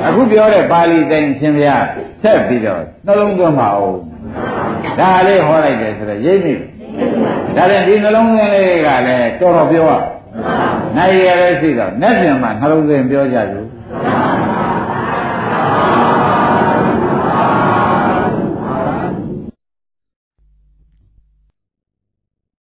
Speaker 2: အခုပြောတဲ့ပါဠိတိုင်းရှင်ဘုရားဆက်ပြီးတော့နှလုံးသွင်းပါဦးဒါလေးဟောလိုက်တယ်ဆိုတော့ရိပ်နေဒါလည်းဒီနှလုံးသွင်းလေးကလည်းတော်တော်ပြောရနိုင်ရလည်းရှိတော့နဲ့ပြန်မှနှလုံးသွင်းပြောကြလို့